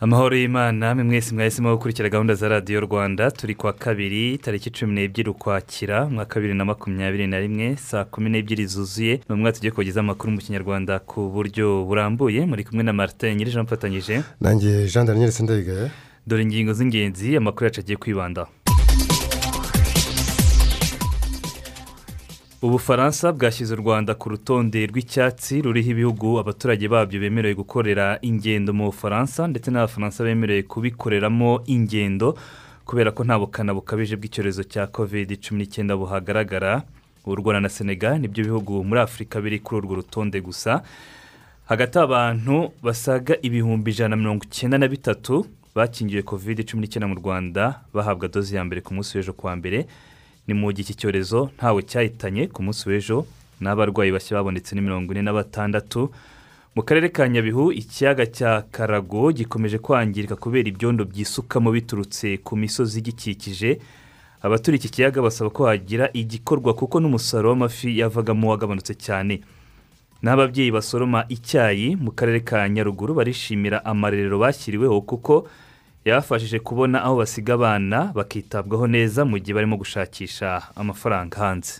Amahoro y'imana mwe mwese mwahisemo gukurikira gahunda za radiyo rwanda turi kwa kabiri tariki cumi n'ebyiri ukwakira umwaka bibiri na makumyabiri na rimwe saa kumi n'ebyiri zuzuye ni umwaka tugiye kubagezaho amakuru mu kinyarwanda ku buryo burambuye. Muri kumwe na martin nyirije mfatanyije. Nanjye jean daniel sendayigaya dore ingingo z'ingenzi amakuru yacu agiye kwibandaho ubufaransa bwashyize u rwanda ku rutonde rw'icyatsi ruriho ibihugu abaturage babyo bemerewe gukorera ingendo mu bufaransa ndetse n'abafaransa bemerewe kubikoreramo ingendo kubera ko nta bukana bukabije bw'icyorezo cya kovide cumi n'icyenda buhagaragara. U rwanda na senegal ni byo bihugu muri afurika biri kuri urwo rutonde gusa. Hagati abantu basaga ibihumbi ijana na mirongo icyenda na bitatu bakingiwe kovide cumi n'icyenda mu rwanda bahabwa doze ya mbere ku munsi w'ejo kuwa mbere. Ni mu gihe iki cyorezo ntawe cyahitanye ku munsi w'ejo n'abarwayi bashya babonetse ni mirongo ine na batandatu mu karere ka nyabihu ikiyaga cya karago gikomeje kwangirika kubera ibyondo byisukamo biturutse ku misozi igikikije. Abaturiye iki kiyaga basaba ko hagira igikorwa kuko n'umusaruro w'amafi yavagamo wagabanutse cyane. N'ababyeyi basoroma icyayi mu karere ka nyaruguru barishimira amarerero bashyiriweho kuko yabafashije kubona aho basiga abana bakitabwaho neza mu gihe barimo gushakisha amafaranga hanze.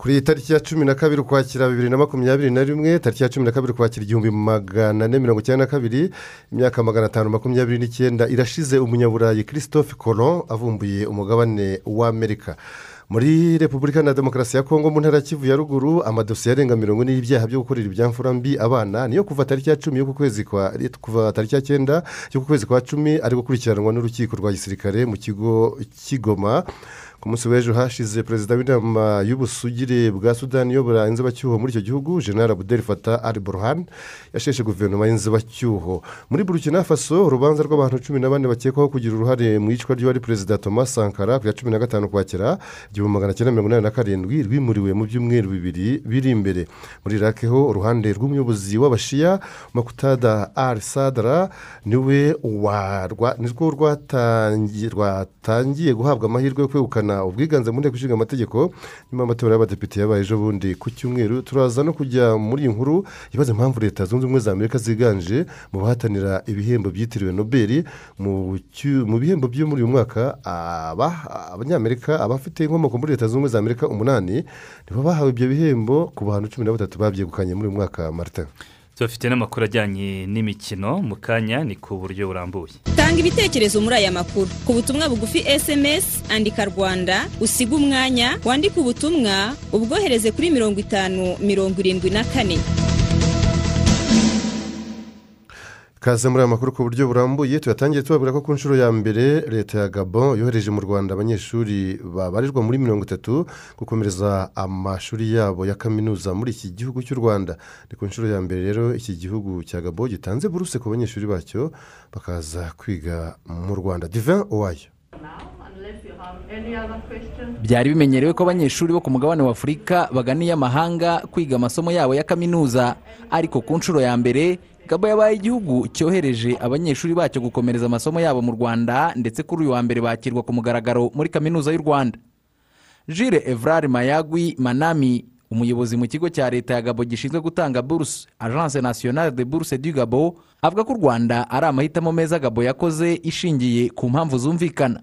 Kuri iyi tariki ya cumi na kabiri ukwakira bibiri na makumyabiri na rimwe tariki ya cumi na kabiri ukwakira igihumbi magana ane mirongo icyenda na kabiri imyaka magana atanu makumyabiri n'icyenda. Irashize umunyaburayi christophe colomb avumbuye umugabane w'amerika muri repubulika na demokarasi ya kongo mu ntara ya kivu ya ruguru amadosiye arenga mirongo ine y'ibyaha byo gukorera ibyamfura mbi abana niyo kuva tariki ya cumi y'uku kwezi kwa kuva tariki ya cyenda y'uku kwezi kwa cumi ari gukurikiranwa n'urukiko rwa gisirikare mu kigo cy'igoma ku munsi w'ejo hashize perezida w'inama y'ubusugire bwa sudani iyobora inzibacyuho muri icyo gihugu jenera buderi fata ari boruhani yasheshe guverinoma y'inzibacyuho. Muri burukina faso urubanza rw'abantu cumi na bane bakekwaho kugira uruhare mu iyicwa ry'uwari perezida thomas sankara ku ya cumi na gatanu ukwakira igihumbi magana cyenda mirongo inani na karindwi rwimuriwe mu byumweru bibiri biri imbere. Muri irake ho uruhande rw'umuyobozi w'abashiya makutada ari sadara ni we nirwo rwatangiye guhabwa amahirwe yo kwegukana ubwiganze mu nteko ishinga amategeko nyuma y'amatora y'abadepite yabaye ejo bundi. Ku cyumweru turaza no kujya muri iyi nkuru ibaza impamvu leta zunze ubumwe za amerika ziganje mu bahatanira ibihembo byitiriwe nobel. Mu bihembo byo muri uyu mwaka abanyamerika abafite inkomoko muri leta zunze ubumwe za amerika umunani nibo bahawe ibyo bihembo ku bantu cumi na batatu babyegukanye muri uyu mwaka marita tubafite n'amakuru ajyanye n'imikino mu kanya ni ku buryo burambuye. Tanga ibitekerezo muri aya makuru. Ku butumwa bugufi esemesi andika rwanda usiga umwanya wandike ubutumwa ubwohereze kuri mirongo itanu mirongo irindwi na kane. Kaze muri aya makuru ku buryo burambuye tuyatangiye tubabwira ko ku nshuro ya mbere leta ya gabo yohereje mu rwanda abanyeshuri babarirwa muri mirongo itatu gukomereza amashuri yabo ya kaminuza muri iki gihugu cy'u rwanda. Ni ku nshuro ya mbere rero iki gihugu cya gabo gitanze buruse ku banyeshuri bacyo bakaza kwiga mu rwanda. Divin uwayo byari bimenyerewe ko abanyeshuri bo ku mugabane wa afurika baganiye amahanga kwiga amasomo yabo ya kaminuza. Ariko ku nshuro ya mbere gabo yabaye igihugu cyohereje abanyeshuri bacyo gukomereza amasomo yabo mu rwanda ndetse kuri uyu wa mbere bakirwa ku mugaragaro muri kaminuza y'u rwanda. Jire evrard mayagwi manami umuyobozi mu kigo cya leta ya gabo gishinzwe gutanga buruse agence nationale de buruse du gabo avuga ko u rwanda ari amahitamo meza gabo yakoze ishingiye ku mpamvu zumvikana.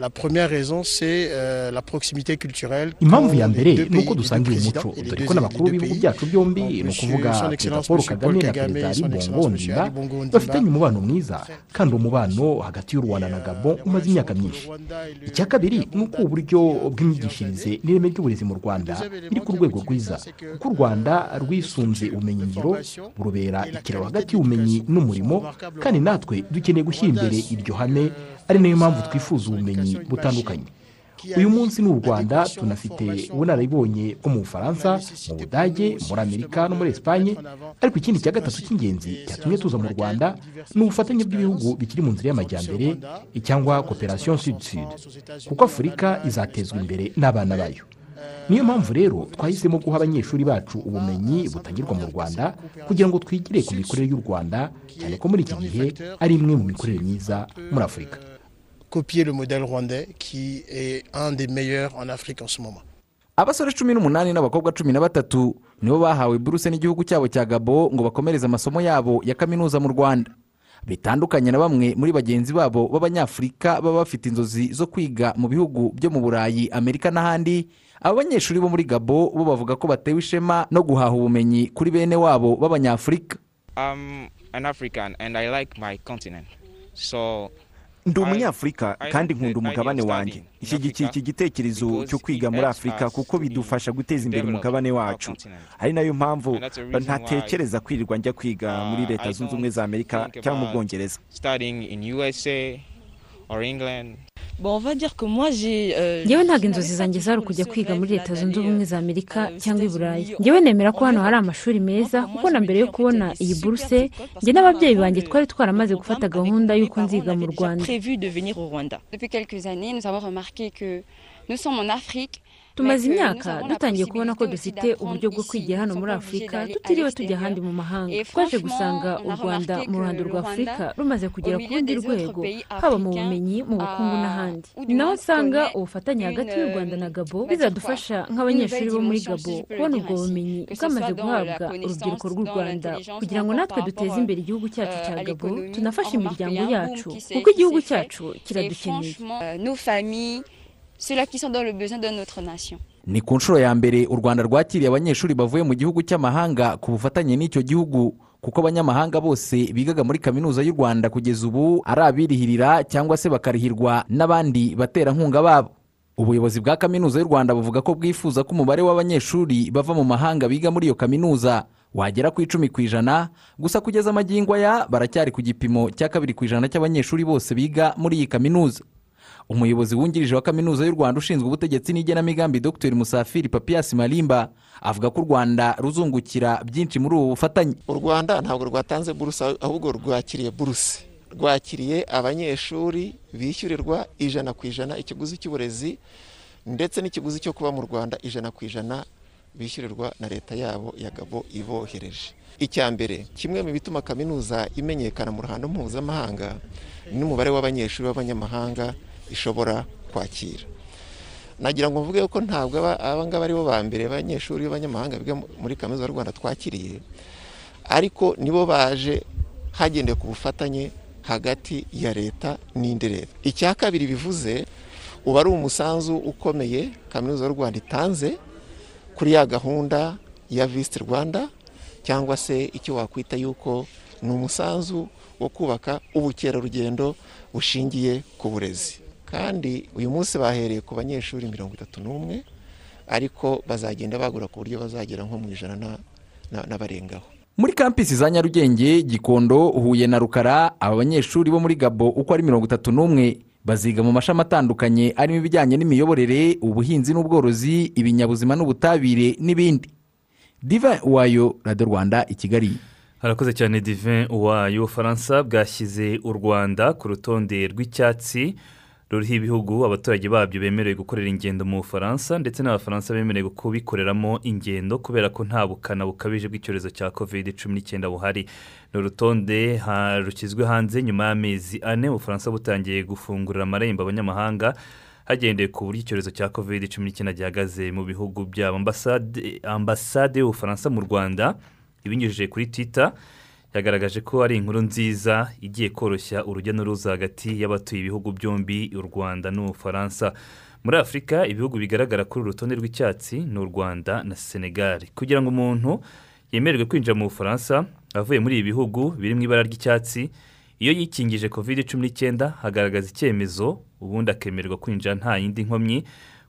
La première raison, c'est euh, la proximité culturelle. impamvu ya mbere ni uko dusangiye umuco dore ko n'abakuru b'ibihugu byacu byombi ni ukuvuga perezida paul kagame na perezida son ali excellence bongo monsieur ndimba Ali Bongo Ndimba. bafitanye umubano mwiza kandi umubano hagati y'u rwanda na gabon umaze imyaka myinshi icya kabiri ni uko uburyo bw'imyigishirize n'ireme ry'uburezi mu rwanda biri ku rwego rwiza kuko u rwanda rwisunze ubumenyingiro burubera ikiraro hagati y'ubumenyi n'umurimo kandi natwe dukeneye gushyira imbere iryo hame ari na yo mpamvu twifuza ubumenyi butandukanye. Uyu munsi ni u rwanda tunafite ubunararibonye bwo mu bufaransa mu budage muri amerika no muri esipanye ariko ikindi cya gatatu cy'ingenzi cyatumye tuza mu rwanda ni ubufatanye bw'ibihugu bikiri mu nzira y'amajyambere cyangwa cooperation sud sud kuko afurika izatezwa imbere n'abana bayo. Niyo mpamvu rero twahisemo guha abanyeshuri bacu ubumenyi butangirwa mu rwanda kugira ngo twigire ku mikorere y'u rwanda cyane ko muri iki gihe ari imwe mu mikorere myiza muri afurika. Copier le modèle rwandais qui est un des meilleurs en Afrique en ce moment. abasore cumi n'umunani n'abakobwa cumi na batatu nibo bahawe buruse n'igihugu cyabo cya gabo ngo bakomereze amasomo yabo ya kaminuza mu rwanda bitandukanye na bamwe muri bagenzi babo b'abanyafurika baba bafite inzozi zo kwiga mu bihugu byo mu burayi amerika n'ahandi aba banyeshuri bo muri gabo bo bavuga ko batewe ishema no guhaha ubumenyi kuri bene wabo b'abanyafurika I'm an African and I like my continent. So ndi umunyafurika kandi nkunda umugabane wanjye. ishyigikiye iki gitekerezo cyo kwiga muri afurika kuko bidufasha guteza imbere umugabane wacu. ari na yo mpamvu ntatekereza kwirirwa njya kwiga muri leta zunze ubumwe za amerika cyangwa mu bwongereza. Ngewe ntabwo inzozi zanjye zari ukujya kwiga muri leta zunze ubumwe za amerika cyangwa i burayi. Ngewe nemera ko hano hari amashuri meza kuko na mbere yo kubona iyi buruse njye n'ababyeyi banjye twari twaramaze gufata gahunda y'uko nziga mu rwanda. Tumaze imyaka dutangiye kubona ko dufite uburyo bwo kwigira hano muri afurika tutiriwe tujya ahandi mu mahanga. Twaje gusanga u rwanda mu ruhando rwa afurika rumaze kugera ku rundi rwego haba mu bumenyi mu bukungu n'ahandi. ni naho usanga ubufatanye hagati y'u rwanda na gabo bizadufasha nk'abanyeshuri bo muri gabo kubona ubwo bumenyi bwamaze guhabwa urubyiruko rw'u rwanda. kugira ngo natwe duteze imbere igihugu cyacu cya gabo tunafashe imiryango yacu kuko igihugu cyacu kiradukeneye ni ku nshuro ya mbere u rwanda rwakiriye abanyeshuri bavuye mu gihugu cy'amahanga ku bufatanye n'icyo gihugu kuko abanyamahanga bose bigaga muri kaminuza y'u rwanda kugeza ubu ari abirihirira cyangwa se bakarihirwa n'abandi baterankunga babo. Ubuyobozi bwa kaminuza y'u rwanda buvuga ko bwifuza ko umubare w'abanyeshuri bava mu mahanga biga muri iyo kaminuza wagera ku icumi ku ijana gusa kugeza amagingo aya baracyari ku gipimo cya kabiri ku ijana cy'abanyeshuri bose biga muri iyi kaminuza. Umuyobozi wungirije wa kaminuza y'u rwanda ushinzwe ubutegetsi n'igenamigambi dr. Musafiri papias malimba avuga ko u rwanda ruzungukira byinshi muri ubu bufatanye. U rwanda ntabwo rwatanze buruse ahubwo rwakiriye buruse. Rwakiriye abanyeshuri bishyurirwa ijana ku ijana ikiguzi cy'uburezi ndetse n'ikiguzi cyo kuba mu rwanda ijana ku ijana bishyurirwa na leta yabo ya gabo ibohereje. Icya mbere kimwe mu bituma kaminuza imenyekana mu ruhando mpuzamahanga n'umubare w'abanyeshuri b'abanyamahanga ishobora kwakira. Nagira ngo mvuge ko ntabwo aba ngaba ari bo ba mbere abanyeshuri b'abanyamahanga biga muri kaminuza y'u rwanda twakiriye ariko nibo baje hagendewe ku bufatanye hagati ya leta n'indi leta. Icya kabiri bivuze uba ari umusanzu ukomeye kaminuza y'u rwanda itanze kuri ya gahunda ya visiti rwanda cyangwa se icyo wakwita yuko ni umusanzu wo kubaka ubukerarugendo bushingiye ku burezi. Kandi uyu munsi bahereye ku banyeshuri mirongo itatu n'umwe ariko bazagenda bagura ku buryo bazagera nko mu ijana n'abarengaho. Muri kampisi za nyarugenge gikondo huye na rukara aba banyeshuri bo muri gabo uko ari mirongo itatu n'umwe baziga mu mashami atandukanye arimo ibijyanye n'imiyoborere ubuhinzi n'ubworozi ibinyabuzima n'ubutabire n'ibindi. Diva wayo radiyo rwanda i kigali. Harakoze cyane divin uwayo. Ubufaransa bwashyize u rwanda ku rutonde rw'icyatsi ruriho ibihugu abaturage babyo bemerewe gukorera ingendo mu bufaransa ndetse n'abafaransa bemerewe kubikoreramo ingendo kubera ko nta bukana bukabije bw'icyorezo cya kovide cumi n'icyenda buhari. Ni urutonde rushyizwe hanze nyuma y'amezi ane ubufaransa butangiye gufungurira amarembo abanyamahanga hagendewe ku buryo icyorezo cya kovide cumi n'icyenda gihagaze mu bihugu byabo ambasade y'ubufaransa mu rwanda ibinyujije kuri twita yagaragaje ko ari inkuru nziza igiye koroshya urujya n'uruza hagati y'abatuye ibihugu byombi u rwanda n'ubufaransa. Muri afurika ibihugu bigaragara kuri uru rutonde rw'icyatsi ni u rwanda na senegal. Kugira ngo umuntu yemererwe kwinjira mu bufaransa avuye muri ibi bihugu biri mu ibara ry'icyatsi iyo yikingije covid cumi n'icyenda hagaragaza icyemezo ubundi akemererwa kwinjira nta yindi nkomyi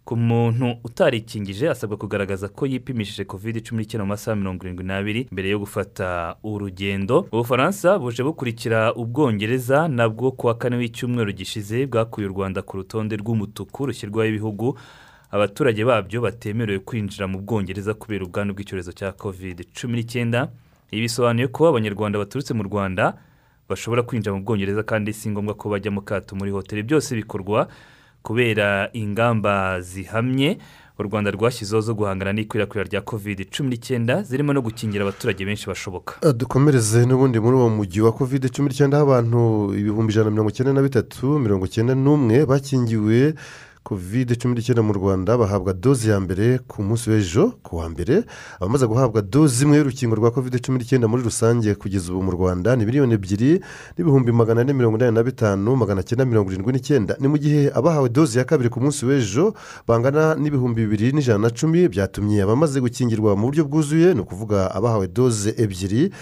ku muntu utarikingije asabwa kugaragaza ko yipimishije covid cumi n'icyenda mu masaha mirongo irindwi n'abiri mbere yo gufata urugendo. Ubufaransa buje bukurikira ubwongereza nabwo ku wa kane w'icyumweru gishize bwakuye u rwanda ku rutonde rw'umutuku rushyirwaho ibihugu. Abaturage babyo batemerewe kwinjira mu bwongereza kubera ubwandu bw'icyorezo cya covid cumi n'icyenda. Ibi bisobanuye ko abanyarwanda baturutse mu rwanda bashobora kwinjira mu bwongereza kandi si ngombwa ko bajya mu kato. Muri hoteli byose bikorwa kubera ingamba zihamye u rwanda rwashyizeho zo guhangana n'ikwirakwira rya covid cumi n'icyenda zirimo no gukingira abaturage benshi bashoboka. Uh, dukomereze n'ubundi muri uwo mujyi wa covid cumi n'icyenda aho abantu ibihumbi ijana na mirongo icyenda na bitatu mirongo icyenda n'umwe bakingiwe covid cumi n'icyenda mu rwanda bahabwa doze ya mbere ku munsi w'ejo ku wa mbere. Abamaze guhabwa doze imwe y'urukingo rwa covid cumi n'icyenda muri rusange kugeza ubu mu rwanda ni miliyoni ebyiri n'ibihumbi magana ane mirongo inani na bitanu magana cyenda mirongo irindwi n'icyenda. Ni mu gihe abahawe doze ya kabiri ku munsi w'ejo bangana n'ibihumbi bibiri n'ijana na cumi byatumye abamaze gukingirwa mu buryo bwuzuye ni ukuvuga abahawe doze ebyiri.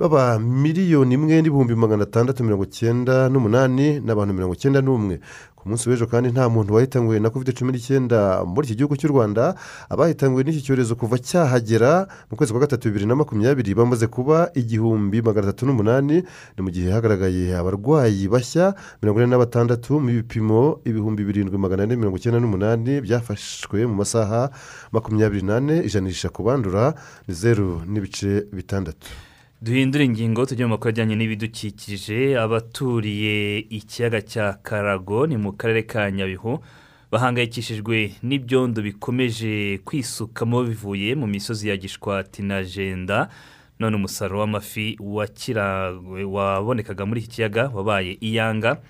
Baba miliyoni imwe n'ibihumbi magana atandatu mirongo icyenda n'umunani n'abantu mirongo icyenda n'umwe. Ku munsi w'ejo kandi nta muntu wahitanywe na covid cumi n'icyenda muri iki gihugu cy'u rwanda. Abahitanywe n'iki cyorezo kuva cyahagera mu kwezi kwa gatatu bibiri na makumyabiri bamaze kuba igihumbi magana atatu n'umunani. Ni mu gihe hagaragaye abarwayi bashya mirongo ine na batandatu mu bipimo ibihumbi birindwi magana ane mirongo icyenda n'umunani byafashwe mu masaha makumyabiri n'ane. Ijanisha ku bandura ni zeru n'ibice bitandatu. Duhindure ingingo tujye mu makuru ajyanye n'ibidukikije. Abaturiye ikiyaga cya karago ni mu karere ka nyabihu. Bahangayikishijwe n'ibyondo bikomeje kwisukamo bivuye mu misozi ya gishwati na jenda. None umusaruro w'amafi wabonekaga muri iki kiyaga wabaye iyanga.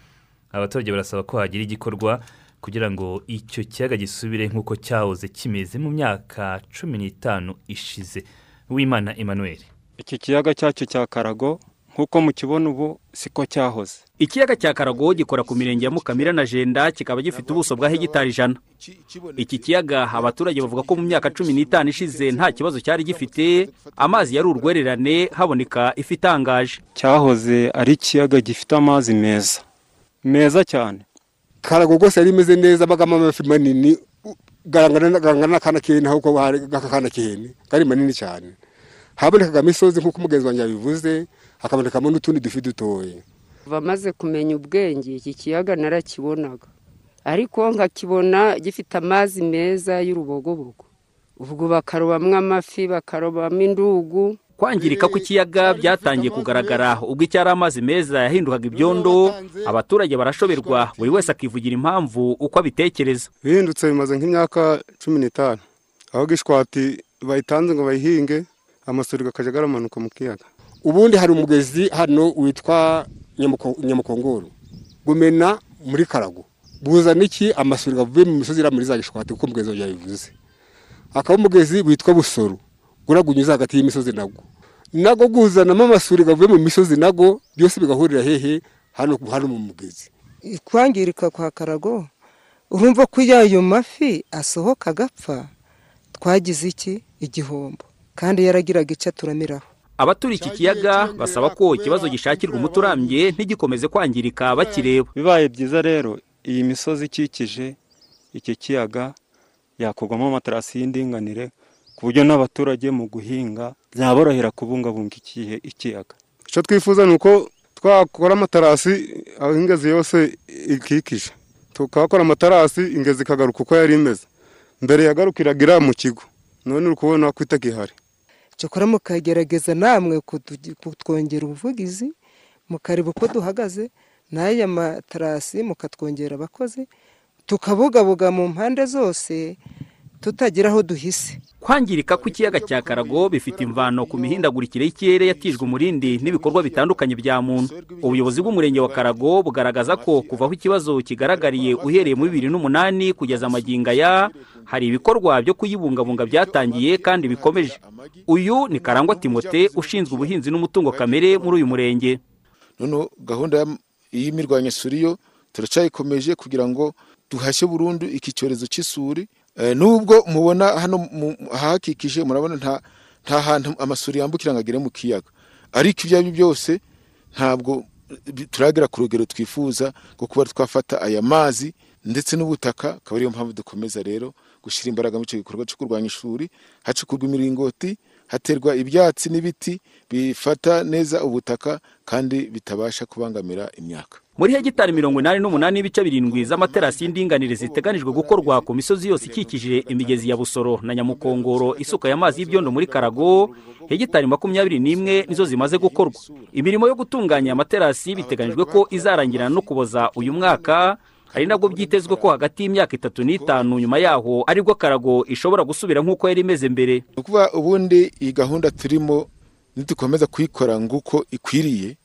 Abaturage barasaba ko hagira igikorwa kugira ngo icyo kiyaga gisubire nk'uko cyahoze kimeze mu myaka cumi n'itanu ishize. W'imana emmanuel. Iki kiyaga cyacu cya karago nk'uko mukibona ubu siko cyahoze. Ikiyaga cya karago gikora ku mirenge ya mukamira na jenda kikaba gifite ubuso bwa hegitari ijana. Iki kiyaga abaturage bavuga ko mu myaka cumi n'itanu ishize nta kibazo cyari gifite amazi yari urwererane haboneka ifi itangaje. Cyahoze ari ikiyaga gifite amazi meza. Meza cyane. Karago rwose yari imeze neza abagamo amafi manini garangana n'akana k'ihene ahubwo aka kana k'ihene kari manini cyane. Habonekaga imisozi nk'uko umugenzi wanjye yabivuze hakabonekamo n'utundi dufi dutoya. Bamaze kumenya ubwenge iki kiyaga narakibonaga. Ariko nkakibona gifite amazi meza y'urubogobogo. Ubwo bakarobamo amafi bakarobamo indugu. Kwangirika kw'ikiyaga byatangiye kugaragara. Ubwo icyari amazi meza yahindukaga ibyondo abaturage barashoberwa. Buri wese akivugira impamvu uko abitekereza. Bihindutse bimaze nk'imyaka cumi n'itanu. Aho gishwati bayitanze ngo bayihinge amasuri akajya aramanuka mu kiyaga. Ubundi hari umugezi hano witwa nyamukongoro. Gumena muri karago buzana iki amasuri avuye mu misozi iriya muri za gishwati kuko umugezi wawe yabivuze akaba umugezi witwa busoro. Uragunyuza hagati y'imisozi nabwo nabwo guzanamo amasuri avuye mu misozi nabwo byose bigahurira hehe hano hano mu mugezi. Kwangirika kwa karago urumva ko iyo ayo mafi asohoka agapfa? Twagize iki igihombo? Kandi yaragiraga icyo aturamiraho. Abaturiye iki kiyaga basaba ko ikibazo gishakirwa umuti urambye ntigikomeze kwangirika bakireba. Bibaye byiza rero iyi misozi ikikije iki kiyaga yakorwamo amaterasi y'indinganire ku buryo n'abaturage mu guhinga byaborohera kubungabunga ikiyaga. Icyo twifuza ni uko twakora amaterasi aho ingezi yose ikikije. Tukahakora amaterasi ingezi ikagaruka uko yari imeze. Mbere yagarukiraga iriya mu kigo. None uri kubona ko itagihari cyakora mukagerageza namwe kutwongera ubuvugizi mukareba uko duhagaze n'aya materasi mukatwongera abakozi tukabugabuga mu mpande zose tutagira aho duhise. Kwangirika kw'ikiyaga cya karago bifite imvano ku mihindagurikire y'ikirere yatijwe umurindi n'ibikorwa bitandukanye bya muntu. Ubuyobozi bw'umurenge wa karago bugaragaza ko kuva aho ikibazo kigaragariye uhereye muri bibiri n'umunani kugeza amagingo aya hari ibikorwa byo kuyibungabunga byatangiye kandi bikomeje. Uyu ni karangwa timote ushinzwe ubuhinzi n'umutungo kamere muri uyu murenge. Noneho gahunda ya- y'imirwanyasuri yo turacyayikomeje kugira ngo duhashye burundu iki cyorezo cy'isuri nubwo mubona hano mu- ahahakikije murabona nta nta hantu amasuri yambukira ngo agere mu kiyaga. Ariko ibyo ari byo byose ntabwo eh, turagera ku rugero twifuza rwo kuba twafata aya mazi ndetse n'ubutaka akaba ariyo mpamvu dukomeza rero gushyira imbaraga muri icyo gikorwa cyo kurwanya ishuri hacukurwa imiringoti haterwa ibyatsi n'ibiti bifata neza ubutaka kandi bitabasha kubangamira imyaka. Muri hegitari mirongo inani n'umunani n'ibice birindwi z'amaterasi y'indinganire ziteganijwe gukorwa ku misozi yose ikikije imigezi ya busoro na nyamukongoro isuka y'amazi y'ibyondo muri karago hegitari makumyabiri n'imwe nizo zimaze gukorwa. Imirimo yo gutunganya amaterasi biteganijwe ko izarangirana no kuboza uyu mwaka ari nabwo byitezwe ko hagati y'imyaka itatu n'itanu nyuma yaho ari bwo karago ishobora gusubira nk'uko yari imeze mbere. Ni ukuvuga ubundi iyi gahunda turimo nidukomeza kuyikora nguko ikwiriye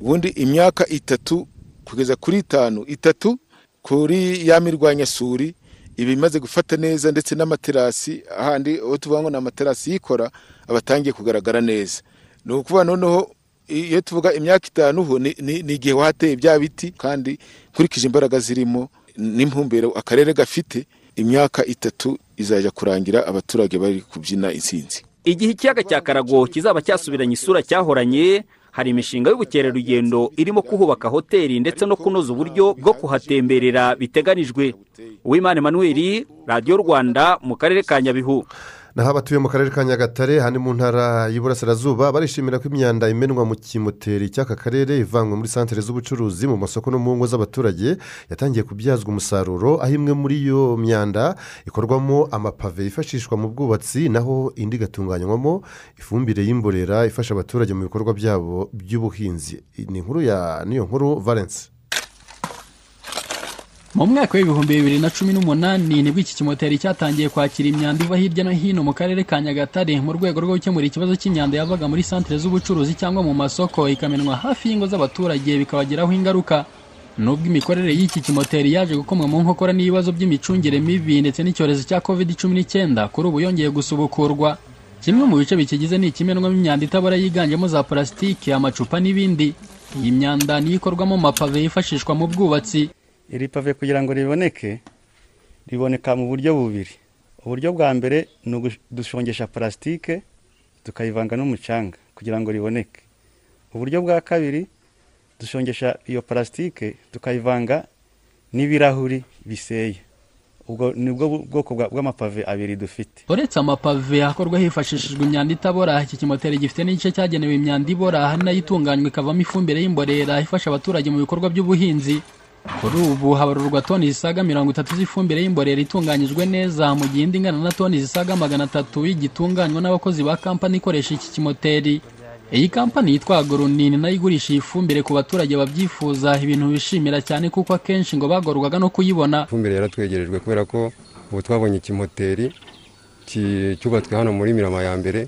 ubundi imyaka itatu kugeza kuri itanu itatu kuri ya mirwanyasuri iba imaze gufata neza ndetse n'amaterasi ahandi aho tuvuga ngo ni amaterasi yikora aba atangiye kugaragara neza. Ni ukuvuga noneho iyo tuvuga imyaka itanu ho ni- igihe wateye bya biti kandi nkurikije imbaraga zirimo n'impumbero akarere gafite imyaka itatu izajya kurangira abaturage bari kubyina intsinzi. Igihe ikiyaga cya karago kizaba cyasubiranye isura cyahoranye hari imishinga y'ubukerarugendo irimo kuhubaka hoteli ndetse no kunoza uburyo bwo kuhatemberera biteganijwe. Uwimana emmanuel radiyo rwanda mu karere ka nyabihu. Naho abatuye mu karere ka nyagatare hano mu ntara y'iburasirazuba barishimira ko imyanda imenwa mu kimoteri cy'aka karere ivangwa muri santere z'ubucuruzi mu masoko no mu ngo z'abaturage. Yatangiye kubyazwa umusaruro aho imwe muri iyo myanda ikorwamo amapave yifashishwa mu bwubatsi naho indi igatunganywamo ifumbire y'imborera ifasha abaturage mu bikorwa byabo by'ubuhinzi. Ni inkuru ya niyo nkuru valence. Mu mwaka w'ibihumbi bibiri na cumi n'umunani ni bwo iki kimoteri cyatangiye kwakira imyanda iva hirya no hino mu karere ka nyagatare mu rwego rwo gukemura ikibazo cy'imyanda yavaga muri santere z'ubucuruzi cyangwa mu masoko ikamenwa hafi y'ingo z'abaturage bikabagiraho ingaruka. Nubwo imikorere y'iki kimoteri yaje gukomwa mu nkokora n'ibibazo by'imicungire mibi ndetse n'icyorezo cya covid cumi n'icyenda kuri ubu yongeye gusubukurwa. Kimwe mu bice bikigize ni ikimenwamo imyanda itabora yiganjemo za parasitike amacupa n'ibindi. Iyi myanda niyo ikorwamo amapave yifashishwa mu bwubatsi. Iri pave kugira ngo riboneke riboneka mu buryo bubiri. Uburyo bwa mbere ni ugushongesha parasitike tukayivanga n'umucanga kugira ngo riboneke. Uburyo bwa kabiri dushongesha iyo parasitike tukayivanga n'ibirahuri biseye. Ubwo ni bwo bwoko bwa- bw'amapave abiri dufite. Uretse amapave akorwa hifashishijwe imyanda itabora iki kimoteri gifite n'igice cyagenewe imyanda ibora na yo itunganywa ikavamo ifumbire y'imborera ifasha abaturage mu bikorwa by'ubuhinzi. Kuri ubu habarurwa toni zisaga mirongo itatu z'ifumbire y'imborera itunganyijwe neza. Mu gihe indi ingana na toni zisaga magana atatu y'igitunganywa n'abakozi ba kampani ikoresha iki kimoteri. Iyi kampani yitwa agoronini na yo igurisha iyi fumbire ku baturage babyifuza. Ibintu bishimira cyane kuko akenshi ngo bagorwaga no kuyibona. Ifumbire yaratwegerejwe kubera ko ubu twabonye ikimoteri ki- cyubatswe hano muri mirama ya mbere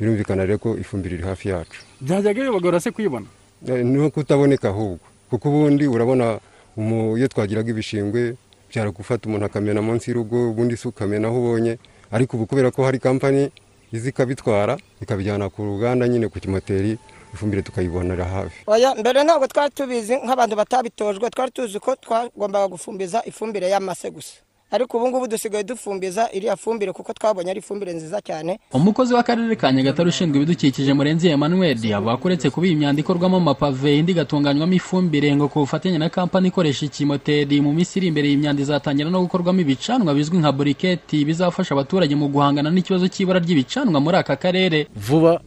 birumvikana rero ko ifumbire iri hafi yacu. Byajyaga bibagora se kuyibona? Eh, ni kutaboneka ahubwo. Kuko ubundi urabona iyo twagiraga ibishingwe byara gufata umuntu akamena munsi y'urugo ubundi se ukamena aho ubonye. Ariko ubu kubera ko hari kampani izi ikabitwara ikabijyana ku ruganda nyine ku kimoteri ifumbire tukayibonera hafi. Oya mbere ntabwo twari tubizi nk'abantu batabitojwe twari tuzi ko twagombaga gufumbiza ifumbire y'amase gusa. Ariko ubu ngubu dusigaye dufumbiza iriya fumbire kuko twabonye ari ifumbire nziza cyane. Umukozi w'akarere ka nyagatare ushinzwe ibidukikije murenzi emmanuel avuga ko uretse kuba iyi myanda ikorwamo amapave indi igatunganywamo ifumbire ngo ku bufatanye na kampani ikoresha ikimoteri mu minsi iri imbere iyi myanda izatangira no gukorwamo ibicanwa bizwi nka buriketi bizafasha abaturage mu guhangana n'ikibazo cy'ibara ry'ibicanwa muri aka karere. Vuba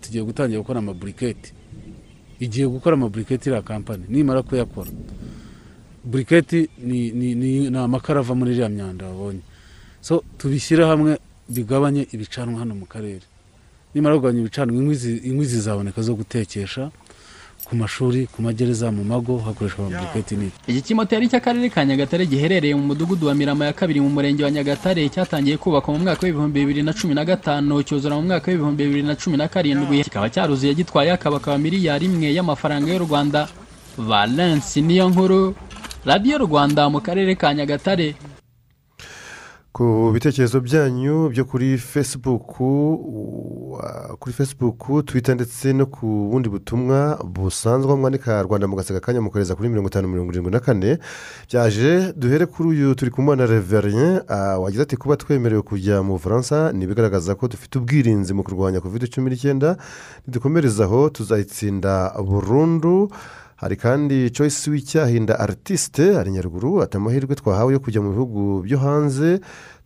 tugiye gutangira gukora amaburiketi igiye gukora amaburiketi iriya kampani nimara kuyakora. Buriketi ni, ni, ni, ni amakara ava muri iriya myanda wabonye. So tubishyire hamwe bigabanye ibicanwa hano mu karere. Nimara kugabanya ibicanwa inkwi zi- inkwi zizaboneka zo gutekesha ku mashuri ku magereza mu mago hakoreshwa amaburiketi nini iki? Kimoteri cy'akarere ka nyagatare giherereye mu mudugudu wa mirama ya kabiri mu murenge wa nyagatare cyatangiye kubakwa mu mwaka w'ibihumbi bibiri na cumi na gatanu cyuzura mu mwaka w'ibihumbi bibiri na cumi na karindwi. Kikaba cyaruzuye gitwaye akabakaba miliyari imwe y'amafaranga y'u rwanda. Valence niyo nkuru radiyo rwanda mu karere ka nyagatare. Ku bitekerezo byanyu byo kuri uh, kuri fesibuku twita ndetse no ku bundi butumwa busanzwe mwandika rwanda mugaseka akanya mukohereza kuri mirongo itanu mirongo irindwi na kane byaje duhere kuri uyu turi kumwe na reverien wagize ati kuba twemerewe kujya mu bufaransa ni ibigaragaza ko dufite ubwirinzi mu kurwanya covid cumi n'icyenda nidukomereza aho tuzayitsinda burundu. Hari kandi Joyce w'icyahinda aritiste hari nyaruguru ati amahirwe twahawe yo kujya mu bihugu byo hanze.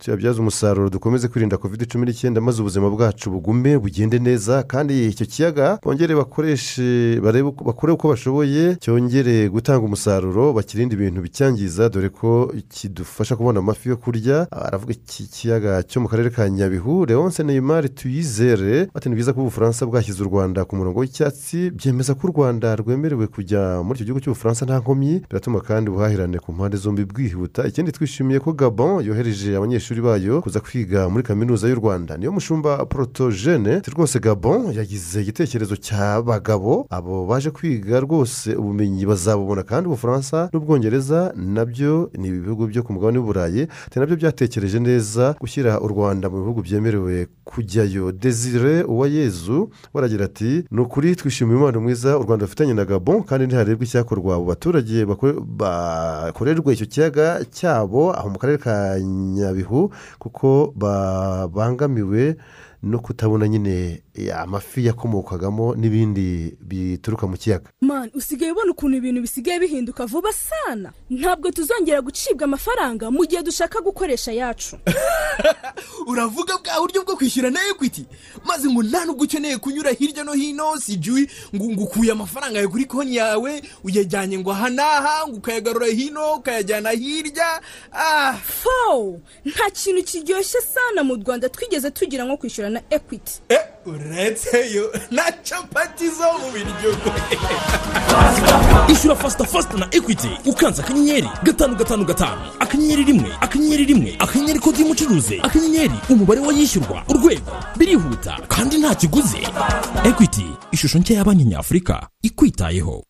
Tuyabyaza umusaruro dukomeze kwirinda covid cumi n'icyenda maze ubuzima bwacu bugume bugende neza kandi icyo kiyaga bongere bakoreshe bakore uko bashoboye cyongere gutanga umusaruro bakirinde ibintu bicyangiza dore ko kidufasha kubona amafi yo kurya aravuga iki kiyaga cyo mu karere ka nyabihu leonce neymar tuyizere ati ni byiza ko ubufaransa bwashyize u rwanda ku murongo w'icyatsi byemeza ko u rwanda rwemerewe kujya muri icyo gihugu cy'ubufaransa nta nkomyi biratuma kandi ubuhahirane ku mpande zombi bwihuta. Ikindi twishimiye ko gabon yohereje abanyeshuri bayo kuza kwiga muri kaminuza y'u rwanda. Niyo mushumba porotogene rwose gabon yagize igitekerezo cy'abagabo abo baje kwiga rwose ubumenyi bazabubona kandi ubufaransa n'ubwongereza na byo ni ibihugu byo ku mugabane w'uburayi na byo byatekereje neza gushyira u rwanda mu bihugu byemerewe kujyayo. Desire uwayezu waragira ati ni ukuri twishimiye umubano mwiza u rwanda rufitanye na gabon kandi ntiharebwe icyakorwa. Abo baturage bakorerwa icyo kiyaga cyabo aho mu karere ka nyabihu kuko babangamiwe no kutabona nyine amafi yakomokagamo n'ibindi bituruka mu kiyaga. Mani usigaye ubona ukuntu ibintu bisigaye bihinduka vuba sana. Ntabwo tuzongera gucibwa amafaranga mu gihe dushaka gukoresha ayacu uravuga bwa buryo bwo kwishyura na ekwiti maze ngo nta nubwo ukeneye kunyura hirya no hino si ngo ukuye amafaranga yawe kuri konti yawe uyajyanye ngo aha n'aha ngo ukayagarura hino ukayajyana hirya. Fowu nta kintu kiryoshye sana mu rwanda twigeze tugira nko kwishyura na ekwiti uretse yo na capati zo mu biryo. Ishyura fasita fasita na ekwiti ukanze akanyenyeri gatanu gatanu gatanu. Akanyenyeri rimwe akanyenyeri rimwe. Akanyenyeri kode y'umucuruzi. Akanyenyeri umubare w'ayishyurwa. Urwego birihuta kandi nta kiguzi. Ekwiti ishusho nshya ya banki nyafurika ikwitayeho.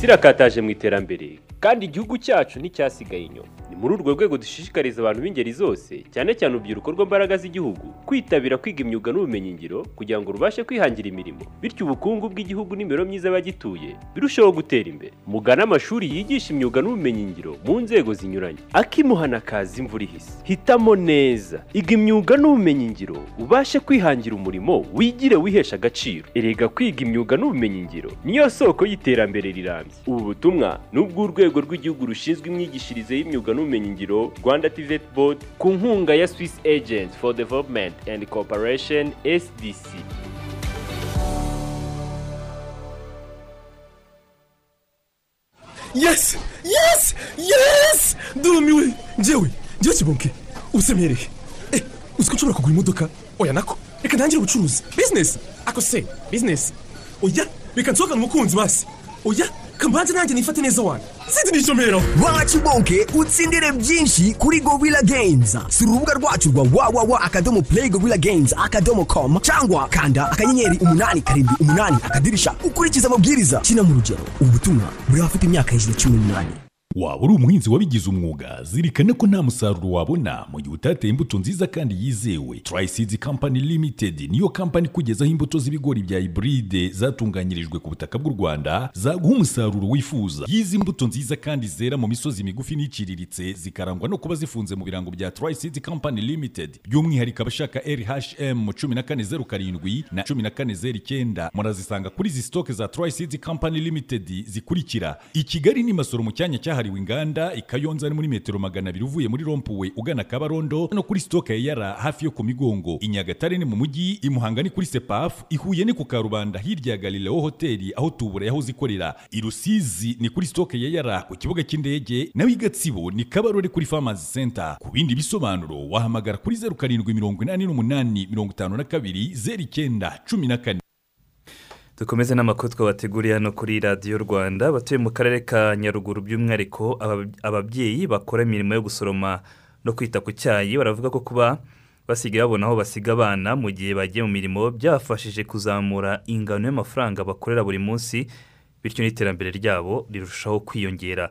Isi irakataje mu iterambere. Kandi igihugu cyacu nticyasigaye inyuma. Ni muri urwo rwego dushishikariza abantu b'ingeri zose cyane cyane urubyiruko rw'imbaraga z'igihugu kwitabira kwiga imyuga n'ubumenyingiro kugira ngo rubashe kwihangira imirimo. Bityo ubukungu bw'igihugu n'imibereho myiza y'abagituye birusheho gutera imbere. Mugane amashuri yigisha imyuga n'ubumenyingiro mu nzego zinyuranye. Akimuhana kazi imvura ihise. Hitamo neza. Iga imyuga n'ubumenyingiro ubashe kwihangira umurimo wigire wihesha agaciro. Erega kwiga imyuga n'ubumenyingiro niyo soko y'iterambere rirambye. Ubu butumwa ni ubw'urwego rw'igihugu rushinzwe imyigishirize y'imyuga n'ubumenyingiro rwanda tivet board ku nkunga ya swiss agent for development and cooperation sdc yesi yesi yesi ndumiwe njyewe njyewe kibonke! Usemereye eh! Uzi ko nshobora kugura imodoka? Oya nako! Reka ntangire ubucuruzi. Bizinesi ako se! Bizinesi oya! Reka nsohokane umukunzi basi! Oya! Kambanze nanjye nifate neza wana. Sinzi nishomero wa kibonke utsindire byinshi kuri gorilla games? Si urubuga rwacu rwa wawawa akadomo play gorilla games akadomo com cyangwa kanda akanyenyeri umunani karindwi umunani akadirisha ukurikiza amabwiriza. Kina mu rugero. Ubu butumwa buri abafite imyaka hejuru ya cumi n'umunani. Waba uri umuhinzi wabigize umwuga zirikana ko nta musaruro wabona. Mu gihe utateye imbuto nziza kandi yizewe. Turayisidzi kampani limitedi niyo kampani ikugezaho imbuto z'ibigori bya iburide zatunganyirijwe ku butaka bw'u rwanda zaguha umusaruro wifuza. Yizi mbuto nziza kandi zera mu misozi migufi n'iciriritse zikarangwa no kuba zifunze mu birango bya turayisidzi kampani limitedi by'umwihariko abashaka rhm cumi na kane zeru karindwi na cumi na kane zeru icyenda. Murazisanga kuri izi sitoke za turayisidzi kampani limitedi zikurikira. I kigali ni masoro mu cyanya cyaha cyahariwe inganda ikayonza ni muri metero magana abiri uvuye muri rompuwe ugana kabarondo no kuri sitoke ya yara hafi yo ku migongo. I nyagatare ni mu mujyi i muhanga ni kuri sepafu i huye ni ku karubanda hirya ya galileo hoteli aho tubura yahoze ikorera. I rusizi ni kuri sitoke ya yara ku kibuga cy'indege naho i gatsibo ni kabarore kuri farmazi center. Ku bindi bisobanuro wahamagara kuri zeru karindwi mirongo inani n'umunani mirongo itanu na kabiri zeru icyenda cumi na kane. Dukomeze n'amakuru twabateguriye hano kuri radiyo rwanda abatuye mu karere ka nyaruguru. By'umwihariko ababyeyi bakora imirimo yo gusoroma no kwita ku cyayi baravuga ko kuba basigaye babona aho basiga abana mu gihe bagiye mu mirimo byabafashije kuzamura ingano y'amafaranga bakorera buri munsi bityo n'iterambere ryabo rirushaho kwiyongera.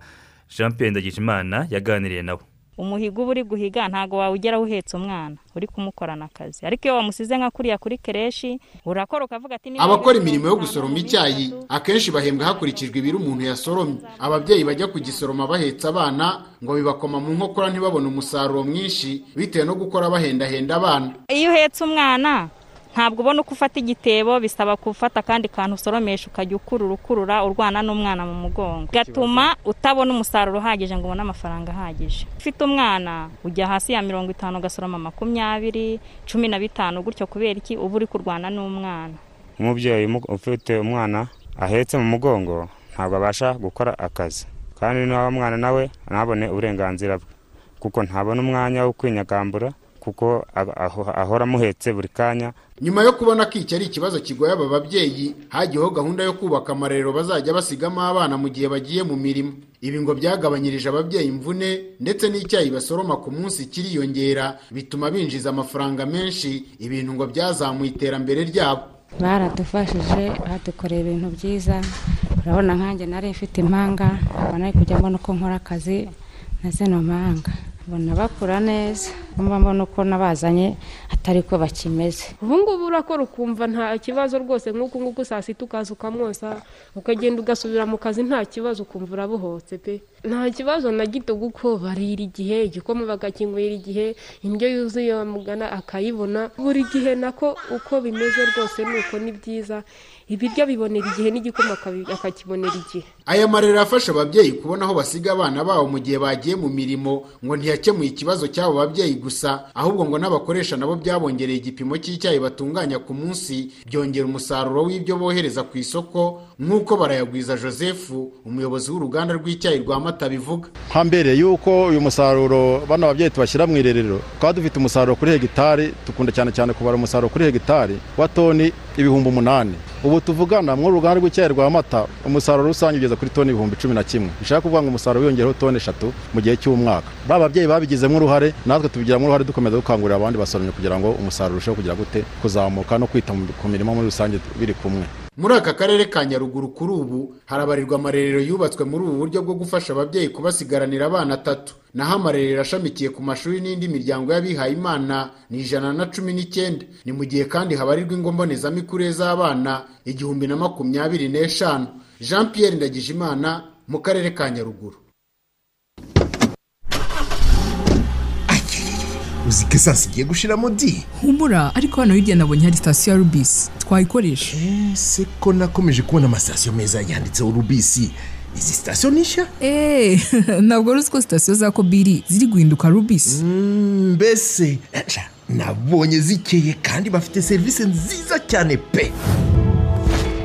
Jean ndagijimana yaganiriye nabo. Umuhigo uba uri guhiga ntabwo wawugeraho uhetse umwana. Uri kumukorana akazi ariko iyo wamusize nka kuriya kuri kereshi urakora ukavuga ati niba abakora imirimo yo gusoroma icyayi akenshi bahembwa hakurikijwe ibiro umuntu yasoromye. Ababyeyi bajya kugisoroma bahetse abana ngo bibakoma mu nkokora ntibabone umusaruro mwinshi bitewe no gukora bahendahenda abana. Iyo uhetse umwana ntabwo ubona uko ufata igitebo bisaba gufata akandi kantu usoromesha ukajya ukurura ukurura urwana n'umwana mu mugongo. Gatuma utabona umusaruro uhagije ngo ubone amafaranga ahagije. Ufite umwana ujya hasi ya mirongo itanu ugasoroma makumyabiri cumi na bitanu gutyo kubera iki? Uba uri kurwana n'umwana. Umubyeyi mu- ufite umwana ahetse mu mugongo ntabwo abasha gukora akazi. Kandi n'uwo mwana nawe ntabone uburenganzira bwe. Kuko ntabona umwanya wo kwinyagambura kuko ahora amuhetse buri kanya. Nyuma yo kubona ko iki ari ikibazo kigoye aba babyeyi hagiyeho gahunda yo kubaka amarerero bazajya basigamo abana mu gihe bagiye mu mirimo. Ibi ngo byagabanyirije ababyeyi imvune ndetse n'icyayi basoroma ku munsi kiriyongera bituma binjiza amafaranga menshi ibintu ngo byazamuye iterambere ryabo. Baradufashije badukoreye ibintu byiza. Urabona nkanjye nari mfite impanga nari kujya mbona uko nkora akazi na zino mpanga mbona bakura neza mba mbona uko nabazanye atari ko bakimeze. Ubu ngubu urakora ukumva nta kibazo rwose nk'uku nguku saa sita ukaza ukamwosa ukagenda ugasubira mu kazi nta kibazo ukumva urabohotse pe. Nta kibazo na gito kuko barira igihe igikoma bakakinywera igihe indyo yuzuye bamugana akayibona. Buri gihe nako uko bimeze rwose ni uko ni byiza. Ibiryo bibonera igihe n'igikoma akakibonera igihe. Aya marero afasha ababyeyi kubona aho basiga abana babo mu gihe bagiye mu mirimo ngo ntiyakemuye ikibazo cy'abo babyeyi gusa ahubwo ngo n'abakoresha nabo byabongereye igipimo cy'icyayi batunganya ku munsi byongera umusaruro w'ibyo bohereza ku isoko nk'uko barayagwiza joseph umuyobozi w'uruganda rw'icyayi rwa mata bivuga hambere yuko uyu musaruro bano babyeyi tubashyira mu irerero twaba dufite umusaruro kuri hegitari dukunda cyane cyane kubara umusaruro kuri hegitari wa toni ibihumbi umunani. Ubu tuvugana mu ruganda rw'icyayi rwa mata umusaruro rusange ugeze kuri toni ibihumbi cumi na kimwe. Bishaka kuvuga ngo umusaruro wiyongereho toni eshatu mu gihe cy'umwaka. Ba babyeyi babigizemo uruhare natwe tubigiramo uruhare dukomeza dukangurira abandi basoromyi kugira ngo umusaruro urusheho kugira gute kuzamuka no kwita ku mirimo muri rusange biri kumwe. Muri aka karere ka nyaruguru kuri ubu harabarirwa amarerero yubatswe muri ubu buryo bwo gufasha ababyeyi kubasigaranira abana atatu. Naho amarerero ashamikiye ku mashuri n'indi miryango y'abihaye imana ni ijana na cumi n'icyenda. Ni mu gihe kandi habarirwa ingo mbonezamikurire z'abana igihumbi na makumyabiri n'eshanu. Jean pierre ndagijimana mu karere ka nyaruguru. Uzi ko esansi igiye gushiramo di humura ariko hano hirya nabonye hari sitasiyo ya rubisi twayikoresha ese ko nakomeje kubona amasitasiyo meza yanditseho rubisi izi sitasiyo ni nshya? Eee ntabwo uzi ko sitasiyo za kobiri ziri guhinduka rubisi mbese aca, nabonye zikeye kandi bafite serivisi nziza cyane pe.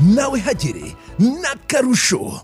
Nawe hagere n'akarusho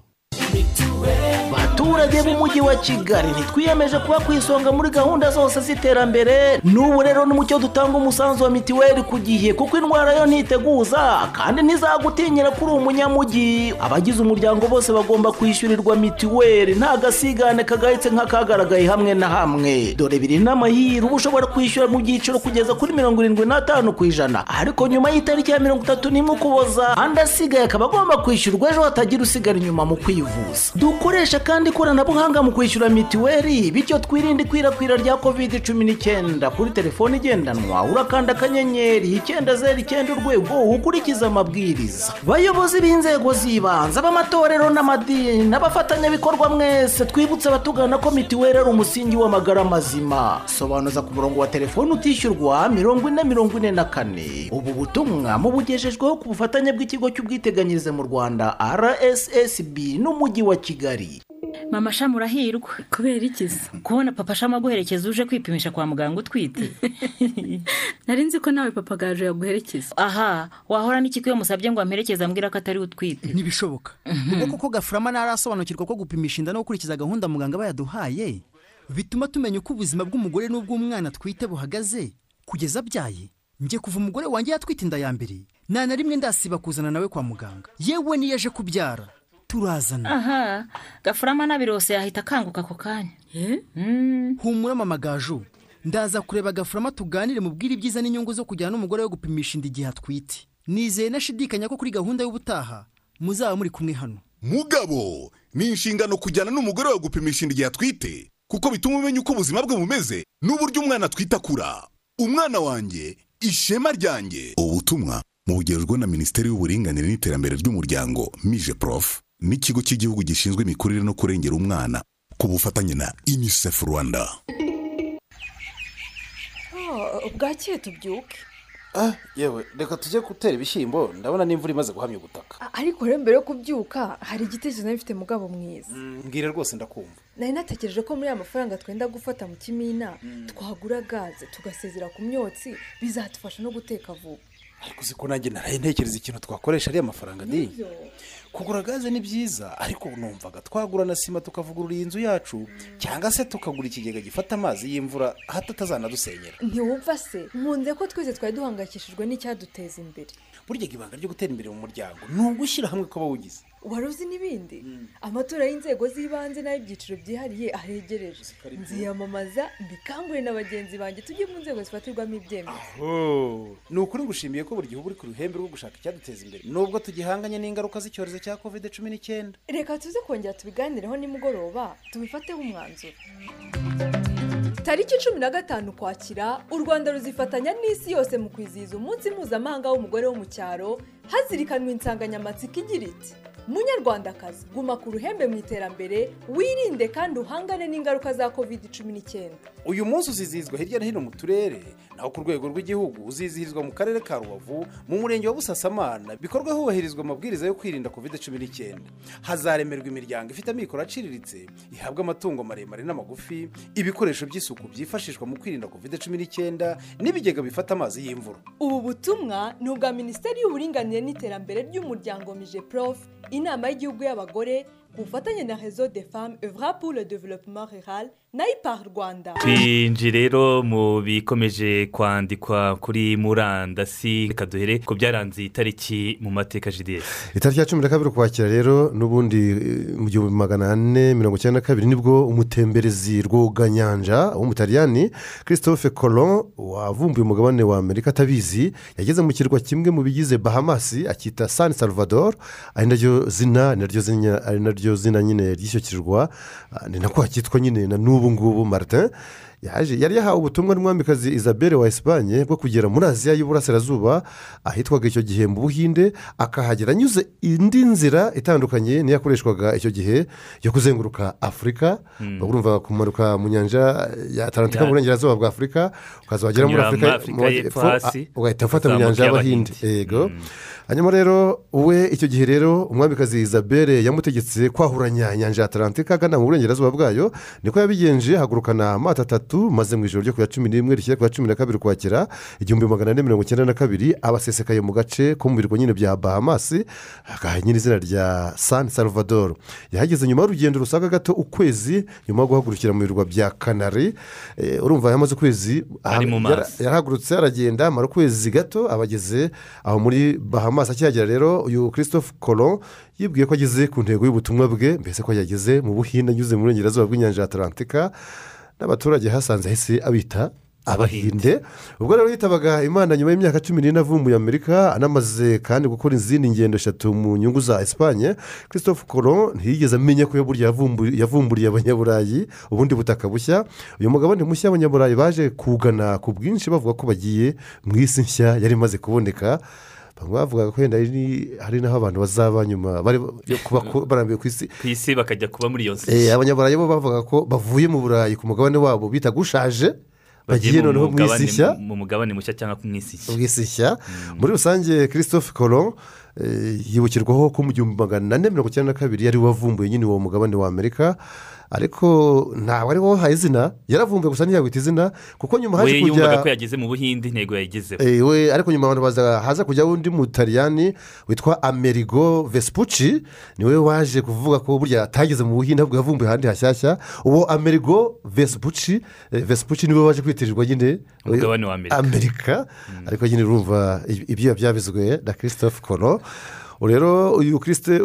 baturage b'umujyi wa kigali. Ntitwiyemeje kuba ku isonga muri gahunda zose z'iterambere. N'ubu rero n'umucyo dutanga umusanzu wa mitiweli ku gihe kuko indwara yo ntiteguza kandi ntizagutinyira kuri umunyamujyi abagize umuryango bose bagomba kwishyurirwa mitiweli nta gasigane kagahetse nk'akagaragaye hamwe na hamwe. Dore biri n'amahirwe uba ushobora kwishyura mu byiciro kugeza kuri mirongo irindwi n'atanu ku ijana. Ariko nyuma y'itariki ya mirongo itatu n'imwe ukuboza andi asigaye akaba agomba kwishyurwa ejo hatagira usigara inyuma mu kwivuza. Dukoresha kandi ikoranabuhanga mu kwishyura mitiweli bityo twirinde ikwirakwira rya kovide cumi n'icyenda. Kuri telefone igendanwa urakanda akanyenyeri icyenda zeru icyenda urwego ukurikiza amabwiriza. Bayobozi b'inzego z'ibanze ab'amatorero n'amadini n'abafatanyabikorwa mwese twibutse abatugana ko mitiweli ari umusingi w'amagara mazima. Sobanuza ku murongo wa telefone utishyurwa mirongo ine mirongo ine na kane. Ubu butumwa mubugejejweho ku bufatanye bw'ikigo cy'ubwiteganyirize mu rwanda rssb n'umujyi wa kigali. Mama shamu urahirwa. Kubera ikiza kubona papa shamu aguherekeza uje kwipimisha kwa muganga utwite. Nari nzi ko nawe papa gaje yaguherekeza. Aha wahora n'iki iyo musabye ngo amperekeze ambwira ko atari utwite? Ntibishoboka. Ubwo koko gafurama ntarasobanukirwa ko gupimisha inda no gukurikiza gahunda muganga aba yaduhaye bituma tumenya uko ubuzima bw'umugore n'ubw'umwana twite buhagaze. Kugeza abyaye njye kuva umugore wanjye yatwite inda ya mbere nta na rimwe ndasiba kuzana nawe kwa muganga. Yewe niyo aje kubyara. Turazana. Aha gafurama n'abirose yahita akanguka ako kanya. Humura mama gaju. Ndaza kureba agafurama tuganire mubwire ibyiza n'inyungu zo kujyana n'umugore we gupimisha inda igihe atwite. Nizeye nashidikanya ko kuri gahunda y'ubutaha muzaba muri kumwe hano. Mugabo ni inshingano kujyana n'umugore wawe gupimisha inda igihe atwite kuko bituma umenya uko ubuzima bwe bumeze n'uburyo umwana atwite akura. Umwana wanjye ishema ryanjye. Ubutumwa bugejejwe na minisiteri y'uburinganire n'iterambere ry'umuryango mije prof. n'ikigo cy'igihugu gishinzwe imikurire no kurengera umwana ku bufatanye na unicef rwanda. Bwakeye tubyuke. Ah, yewe reka tujye gutera ibishyimbo ndabona n'imvura imaze guhamya ubutaka. Ariko rero mbere yo kubyuka hari igitekerezo nari mfite mugabo mwiza. Mbwira rwose ndakumva. Nari natekereje ko muri ya mafaranga twenda gufata mu kimina twagura gaze tugasezera ku myotsi bizadufasha no guteka vuba. Ariko uzi ko nanjye naraye ntekereza ikintu twakoresha ariya mafaranga di kugura gaze ni byiza ariko numvaga twagura na sima tukavugurura iyi nzu yacu cyangwa se tukagura ikigega gifata amazi y'imvura hato atazanadusenyera. Ntiwumva se nkunze ko twese twari duhangayikishijwe n'icyaduteza imbere. Burya ibanga ryo gutera imbere mu muryango ni ugushyira hamwe kw'abawugize wari uzi n'ibindi? Amatora y'inzego z'ibanze n'ay'ibyiciro byihariye ahegereje. Nziyamamaza mbikangurire na bagenzi banjye tujye mu nzego zifatirwamo ibyemezo. Ni ukuri ngushimiye ko buri gihe uba uri ku ruhembe rwo gushaka icyaduteza imbere. Nubwo tugihanganye n'ingaruka z'icyorezo cya covid cumi n'icyenda. Reka tuze kongera tubiganireho nimugoroba tubifateho umwanzuro. Tariki cumi na gatanu ukwakira u rwanda ruzifatanya n'isi yose mu kwizihiza umunsi mpuzamahanga w'umugore wo mu cyaro hazirikanwa insanganyamatsiko igira iti munyarwandakazi guma ku ruhembe mu iterambere wirinde kandi uhangane n'ingaruka za covid cumi n'icyenda uyu munsi uzizihizwa hirya no hino mu turere naho ku rwego rw'igihugu uzizihirizwa mu karere ka rubavu mu murenge wa busasamana bikorwa hubahirizwa amabwiriza yo kwirinda covid cumi n'icyenda. Hazaremerwa imiryango ifite amikoro aciriritse ihabwa amatungo maremare n'amagufi ibikoresho by'isuku byifashishwa mu kwirinda covid cumi n'icyenda n'ibigega bifata amazi y'imvura. Ubu butumwa ni ubwa minisiteri y'uburinganire n'iterambere ry'umuryango mije prof inama y'igihugu y'abagore ku bufatanye na rezo de femme evra pour le développement rural na ipar rwanda. Twinji rero mu bikomeje kwandikwa kuri murandasi. Reka duhere ku byaranze iyi tariki mu mateka jidiyesi itariki ya cumi na kabiri ukwakira rero n'ubundi eh, mu gihumbi magana ane mirongo icyenda na kabiri ni bwo umutemberezi rwoganyanja w'umutaliyani christophe colon wavumbuye umugabane wa amerika atabizi yageze mu kirwa kimwe mu bigize bahamasi akita san salvador. Ari naryo zina ni naryo zina ari naryo zina nyine ry'icyo kirwa Ah, ni nako hakitwa nyine na n'ubu ngubu martin yaje yari yahawe ubutumwa n'umwamikazi isabelle wa esipanye bwo kugera muri aziya y'uburasirazuba ahitwaga icyo gihe mu buhinde akahagera anyuze indi nzira itandukanye niyo yakoreshwaga icyo gihe yo kuzenguruka afurika urumva kumanuka mu nyanja ya atalantika Ya- mu burengerazuba bwa afurika ukaza wagera muri afurika y'Epfo ah, ugahita ufata mu nyanja y'abahinde yego hanyuma rero we icyo gihe rero umwamikazi isabelle yamutegetse kwahuranya inyanja ya atalantika agana mu burengerazuba bwayo niko yabigenje hagurukana amato atatu maze mu ijoro ryo ku ya cumi n'imwe rishyira ku ya cumi na kabiri ukwakira igihumbi magana ane mirongo icyenda na kabiri abasesekaye mu gace ko mu birwa nyine bya bahamasi nyine izina rya san salvador. Yahageze nyuma y'urugendo rusaga gato ukwezi nyuma yo guhagurukira mu birwa bya kanari. Eh, urumva yamaze ukwezi yarahagurutse aragenda amara ukwezi gato aba ageze aho muri bahamasi akihagera rero uyu christophe colon yibwiye ko ageze ku ntego y'ubutumwa bwe mbese ko yageze mu buhinde anyuze mu burengerazuba bw'inyanja ya atalantika n'abaturage hasanze ahise abita abahinde. Ubwo rero yitabaga imana nyuma y'imyaka cumi n'ine avumbuye amerika anamaze kandi gukora izindi ngendo eshatu mu nyungu za esipanye christophe colon ntiyigeze amenya ko burya yavumbu- yavumburiye abanyaburayi ubundi butaka bushya. Uyu mugabane mushya abanyaburayi baje kugana ku bwinshi bavuga ko bagiye mu isi nshya yari imaze kuboneka. Bamwe bavugaga ko wenda hari- n'aho abantu bazaba nyuma. Ku- barambiwe ku isi. Ku isi bakajya kuba muri iyo Eh, nsi abanyaburayi bo bavuga ko bavuye mu burayi ku mugabane wabo bitaga ushaje bagiye noneho mu isi nshya mu mugabane mushya cyangwa mu isi nshya mu isi nshya muri rusange christophe colon eh, yibukirwaho ko mu gihumbi magana ane mirongo icyenda na kabiri yari wavumbuye nyine uwo mugabane wa amerika. Ariko ntabwo ari wowe wahaye izina. Yaravumbuye gusa ntiyawita izina kuko nyuma we haje yumvaga ko kujya yageze mu buhinde intego yayigezeho. Eh, we ariko nyuma abantu baza haza kujyaho undi mutaliyani witwa amerigo vespucci ni we waje kuvuga ko burya atageze mu buhinde ahubwo yavumbuye ahandi hashyashya. Uwo amerigo vespucci eh, vespucci ni we waje kwitirirwa nyine Umugabane wa Amerika. amerika. Ariko nyine urumva ib- ibyo byavuzwe na christophe colo rero uyu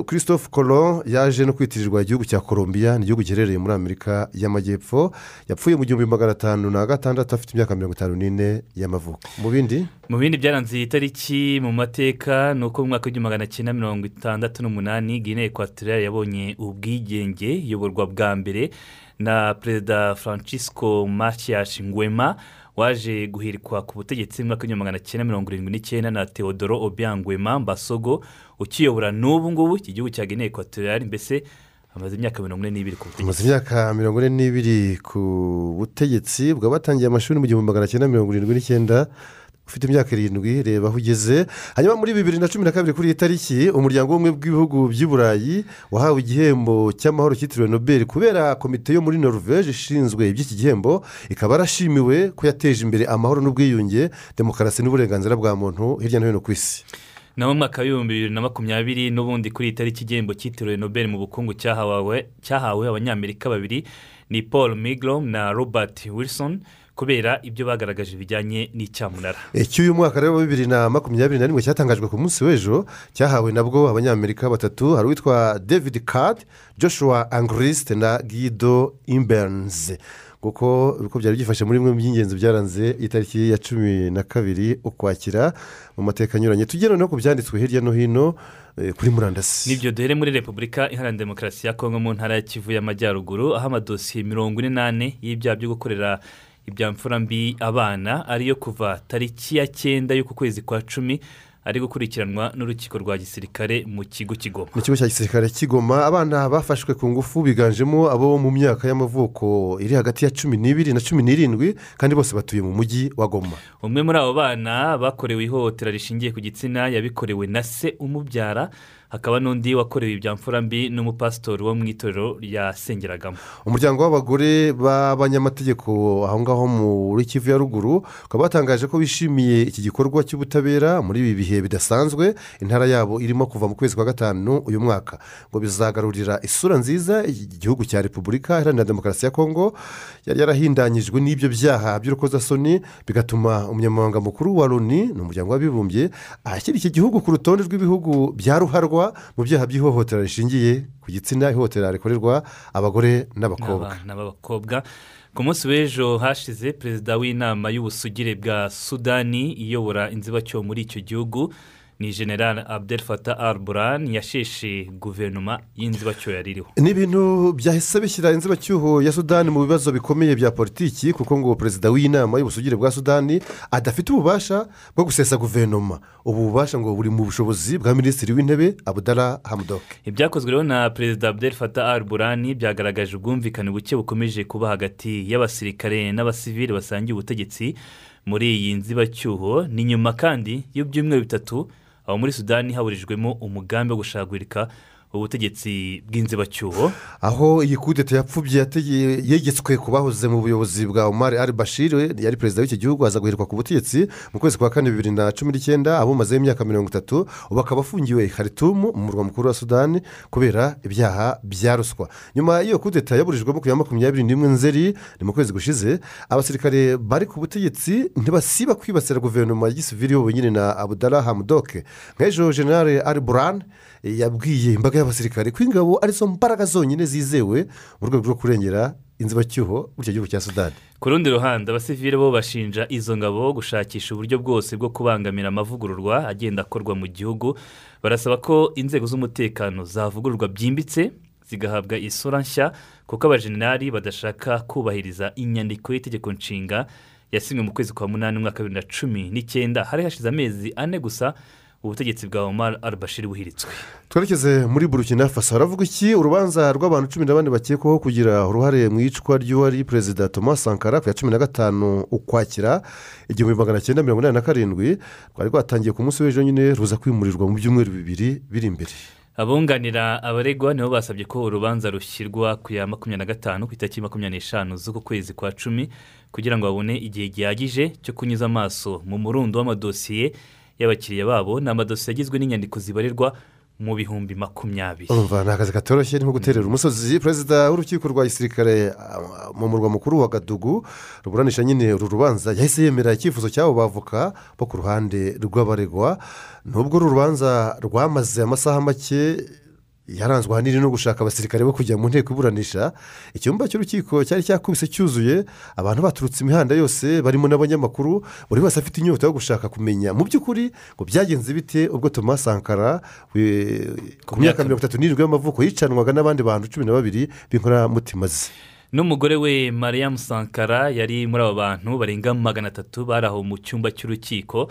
christophe colo yaje no kwitirirwa igihugu cya colombia ni igihugu giherereye muri amerika y'amajyepfo yapfuye mu gihumbi magana atanu na gatandatu afite imyaka mirongo itanu n'ine y'amavuko. Mu bindi? Mu bindi byaranze iyi tariki mu mateka ni uko mu mwaka w'igihumbi magana cyenda mirongo itandatu n'umunani guinea equatoriale yabonye ubwigenge iyoborwa bwa mbere na perezida francisco macias ngwema waje guhirikwa ku butegetsi mu mwaka w'igihumbi magana cyenda mirongo irindwi n'icyenda na teodoro obiangwema mbasogo ukiyobora n'ubu ngubu iki gihugu cya guinea equatoriale mbese amaze imyaka mirongo ine n'ibiri ku butegetsi. Tumaze imyaka mirongo ine n'ibiri ku butegetsi bwa batangiye amashuri mu gihumbi magana cyenda mirongo irindwi n'icyenda ufite imyaka irindwi reba aho ugeze. Hanyuma muri bibiri na cumi na kabiri kuri iyi tariki umuryango w'ubumwe bw'ibihugu by'i burayi wahawe igihembo cy'amahoro cyitiriwe nobel kubera komite yo muri norvege ishinzwe iby'iki gihembo ikaba yarashimiwe ko yateje imbere amahoro n'ubwiyunge demokarasi n'uburenganzira bwa muntu hirya no hino ku isi. Naho mu mwaka w'ibihumbi bibiri na makumyabiri n'ubundi kuri iyi tariki igihembo cyitiriwe nobel mu bukungu cyahawe abanyamerika babiri ni paul migrom na robert wilson. Kubera ibyo bagaragaje bijyanye n'icyamunara. Icy'uyu mwaka rero wa bibiri na makumyabiri na rimwe cyatangajwe ku munsi w'ejo cyahawe nabwo abanyamerika batatu hari uwitwa david card joshua angrisite na guido imberns. Kuko uko byari byifashe muri bimwe mu by'ingenzi byaranze itariki ya cumi na kabiri ukwakira mu mateka anyuranye. Tugera no ku byanditswe hirya no hino eh, kuri murandasi. Nibyo duhere muri repubulika iharanira demokarasi ya kongo mu ntara ya kivu y'amajyaruguru aho amadosiye mirongo ine n'ane y'ibyaha byo gukorera ibyamfura mbi abana ariyo kuva tariki ya cyenda y'uku kwezi kwa cumi ari gukurikiranwa n'urukiko rwa gisirikare mu kigo kigoma. Mu kigo cya gisirikare kigoma abana bafashwe ku ngufu biganjemo abo mu myaka y'amavuko iri hagati ya cumi n'ibiri na cumi n'irindwi kandi bose batuye mu mujyi wa goma. Umwe muri abo bana bakorewe ihohotera rishingiye ku gitsina yabikorewe na se umubyara hakaba n'undi wakorewe ibyamfura mbi n'umupasitori wo mu itorero yasengeragamo umuryango w'abagore b'abanyamategeko aho ngaho muri kivu ya ruguru ukaba batangaje ko bishimiye iki gikorwa cy'ubutabera muri ibi bihe bidasanzwe intara yabo irimo kuva mu kwezi kwa gatanu uyu mwaka. Ngo bizagarurira isura nziza igihugu cya repubulika iharanira demokarasi ya kongo yari yarahindanyijwe n'ibyo byaha by'urukozasoni bigatuma umunyamabanga mukuru wa loni ni umuryango w'abibumbye ashyira iki gihugu ku rutonde rw'ibihugu bya ruharwa. Mu byaha by'ihohotera rishingiye ku gitsina ihohotera rikorerwa abagore n'abakobwa. N'abana b'abakobwa ku munsi w'ejo hashize perezida w'inama y'ubusugire bwa sudani iyobora inzibacyuho muri icyo gihugu. Ni general abdel fatah al buran yasheshe guverinoma y'inzibacyuho yari iriho ni ibintu byahise bishyira inzibacyuho ya sudani mu bibazo bikomeye bya politiki kuko ngo perezida w'inama y'ubusugire bwa sudani adafite ububasha bwo gusesa guverinoma. Ubu bubasha ngo buri mu bushobozi bwa minisitiri w'intebe abudara hamudoke ibyakozwe rero na perezida abdel fatah al buran byagaragaje ubwumvikane buke bukomeje kuba hagati y'abasirikare n'abasivili basangiye ubutegetsi muri iyi nzibacyuho. Ni nyuma kandi y'ibyumweru bitatu aho muri sudani haburijwemo umugambi wo gushagurika ubutegetsi bw'inzibacyuho. Aho iyi kudeta yapfubye yegetswe ku bahoze mu buyobozi bwa omar al bashir yari perezida w'iki gihugu aza guhirikwa ku butegetsi mu kwezi kwa kane bibiri na cumi n'icyenda abumazeho imyaka mirongo itatu ubu akaba afungiwe i mu murwa mukuru wa sudani kubera ibyaha bya ruswa nyuma y'iyo kudeta yaburijwemo ku ya makumyabiri n'imwe nzeri ni mu kwezi gushize abasirikare bari ku butegetsi ntibasiba kwibasira guverinoma ya gisivili iyobowe nyine na abudara hamudoke nk'ejo generale al buran yabwiye imbaga y'abasirikare ko ingabo ari zo mbaraga zonyine zizewe mu rwego rwo kurengera inzibacyuho muri icyo gihugu cya sudani ku rundi ruhande abasivili bo bashinja izo ngabo gushakisha uburyo bwose bwo kubangamira amavugururwa agenda akorwa mu gihugu. Barasaba ko inzego z'umutekano zavugururwa byimbitse zigahabwa isura nshya kuko abajenerali badashaka kubahiriza inyandiko y'itegeko nshinga yasinywe mu kwezi kwa munani umwaka wa bibiri na cumi n'icyenda. Hari hashize amezi ane gusa ubutegetsi bwa omar al-bashir buhiritswe. Twerekeze muri burukina faso. Haravuga iki? Urubanza rw'abantu cumi na bane bakekwaho kugira uruhare mu iyicwa ry'uwari perezida thomas sankara ku ya cumi na gatanu ukwakira igihumbi magana cyenda mirongo inani na karindwi rwari rwatangiye ku munsi w'ejo nyine ruza kwimurirwa mu byumweru bibiri biri imbere. Abunganira abaregwa nibo basabye ko urubanza rushyirwa ku ya makumyabiri na gatanu ku itariki makumyabiri n'eshanu z'uku kwezi kwa cumi kugira ngo babone igihe gihagije cyo kunyuza amaso mu murundo w'amadosiye y'abakiriya babo ni amadosiye agizwe n'inyandiko zibarirwa mu bihumbi makumyabiri. Urumva ni akazi katoroshye nko guterera umusozi. Perezida w'urukiko rwa gisirikare ah, mu murwa mukuru wa gadugu ruburanisha nyine uru rubanza yahise yemera icyifuzo cy'abo bavoka bo ku ruhande rw'abaregwa. Nubwo uru rubanza rwamaze amasaha make yaranzwe ahanini no gushaka abasirikare bo kujya mu nteko iburanisha. Icyumba cy'urukiko cyari cyakubise cyuzuye abantu baturutse imihanda yose barimo n'abanyamakuru buri wese afite inyota yo gushaka kumenya. Mu by'ukuri ngo byagenze bite ubwo thomas sankara ku myaka mirongo itatu n'irindwi y'amavuko yicanwaga n'abandi bantu cumi na babiri b'inkoramutima ze. N'umugore we mariam sankara yari muri abo bantu barenga magana atatu bari aho mu cyumba cy'urukiko.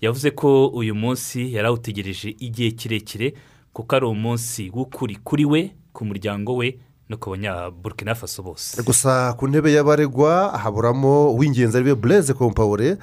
Yavuze ko uyu munsi yari awutegereje igihe kirekire kuko ari umunsi w'ukuri kuri we ku muryango we no ku banyaburkina faso bose. Gusa ku ntebe y'abaregwa haburamo uw'ingenzi ari we bureze kompawure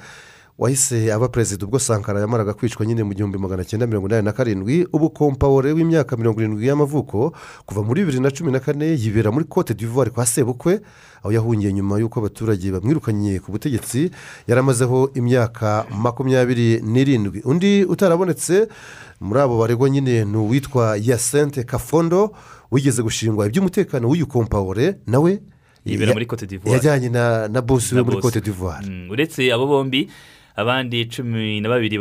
wahise aba perezida ubwo sankara yamaraga kwicwa nyine mu gihumbi magana cyenda mirongo inani na karindwi. Ubu kompawure w'imyaka mirongo irindwi y'amavuko kuva muri bibiri na cumi na kane yibera muri cote d'ivoire kwa sebukwe aho yahungiye nyuma y'uko abaturage bamwirukanye ku butegetsi. Yaramazeho imyaka makumyabiri n'irindwi. Undi utarabonetse muri abo baregwa nyine ni uwitwa yasente kafondo wigeze gushingwa iby'umutekano w'uyu kompawure nawe yibera muri cote d'ivoire. yajyanye na na bosi we muri cote d'ivoire. Mm, uretse abo bombi abandi cumi na babiri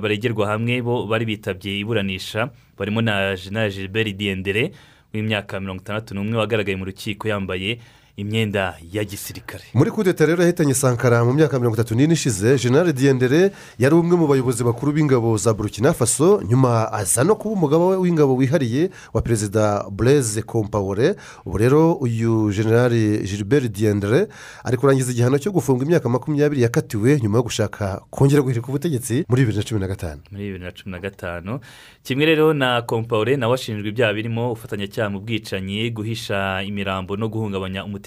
baregerwa hamwe bo bari bitabye iburanisha barimo na na gilbert diendere w'imyaka mirongo itandatu n'umwe wagaragaye mu rukiko yambaye imyenda ya gisirikare. Muri kudeta rero yahitanye sankara mu myaka mirongo itatu n'ine ishize generale diendere yari umwe mu bayobozi bakuru b'ingabo za burkina faso nyuma aza no kuba umugabo we w'ingabo wihariye wa perezida bureze kompawure ubu rero uyu generale gilbert diendere ari kurangiza igihano cyo gufunga imyaka makumyabiri yakatiwe nyuma yo gushaka kongera guhirika ubutegetsi muri bibiri na cumi na gatanu. Muri bibiri na cumi na gatanu. Kimwe rero na kompawure nawe ashinjwa ibyaha birimo ubufatanyacyaha mu bwicanyi guhisha imirambo no guhungabanya umutekano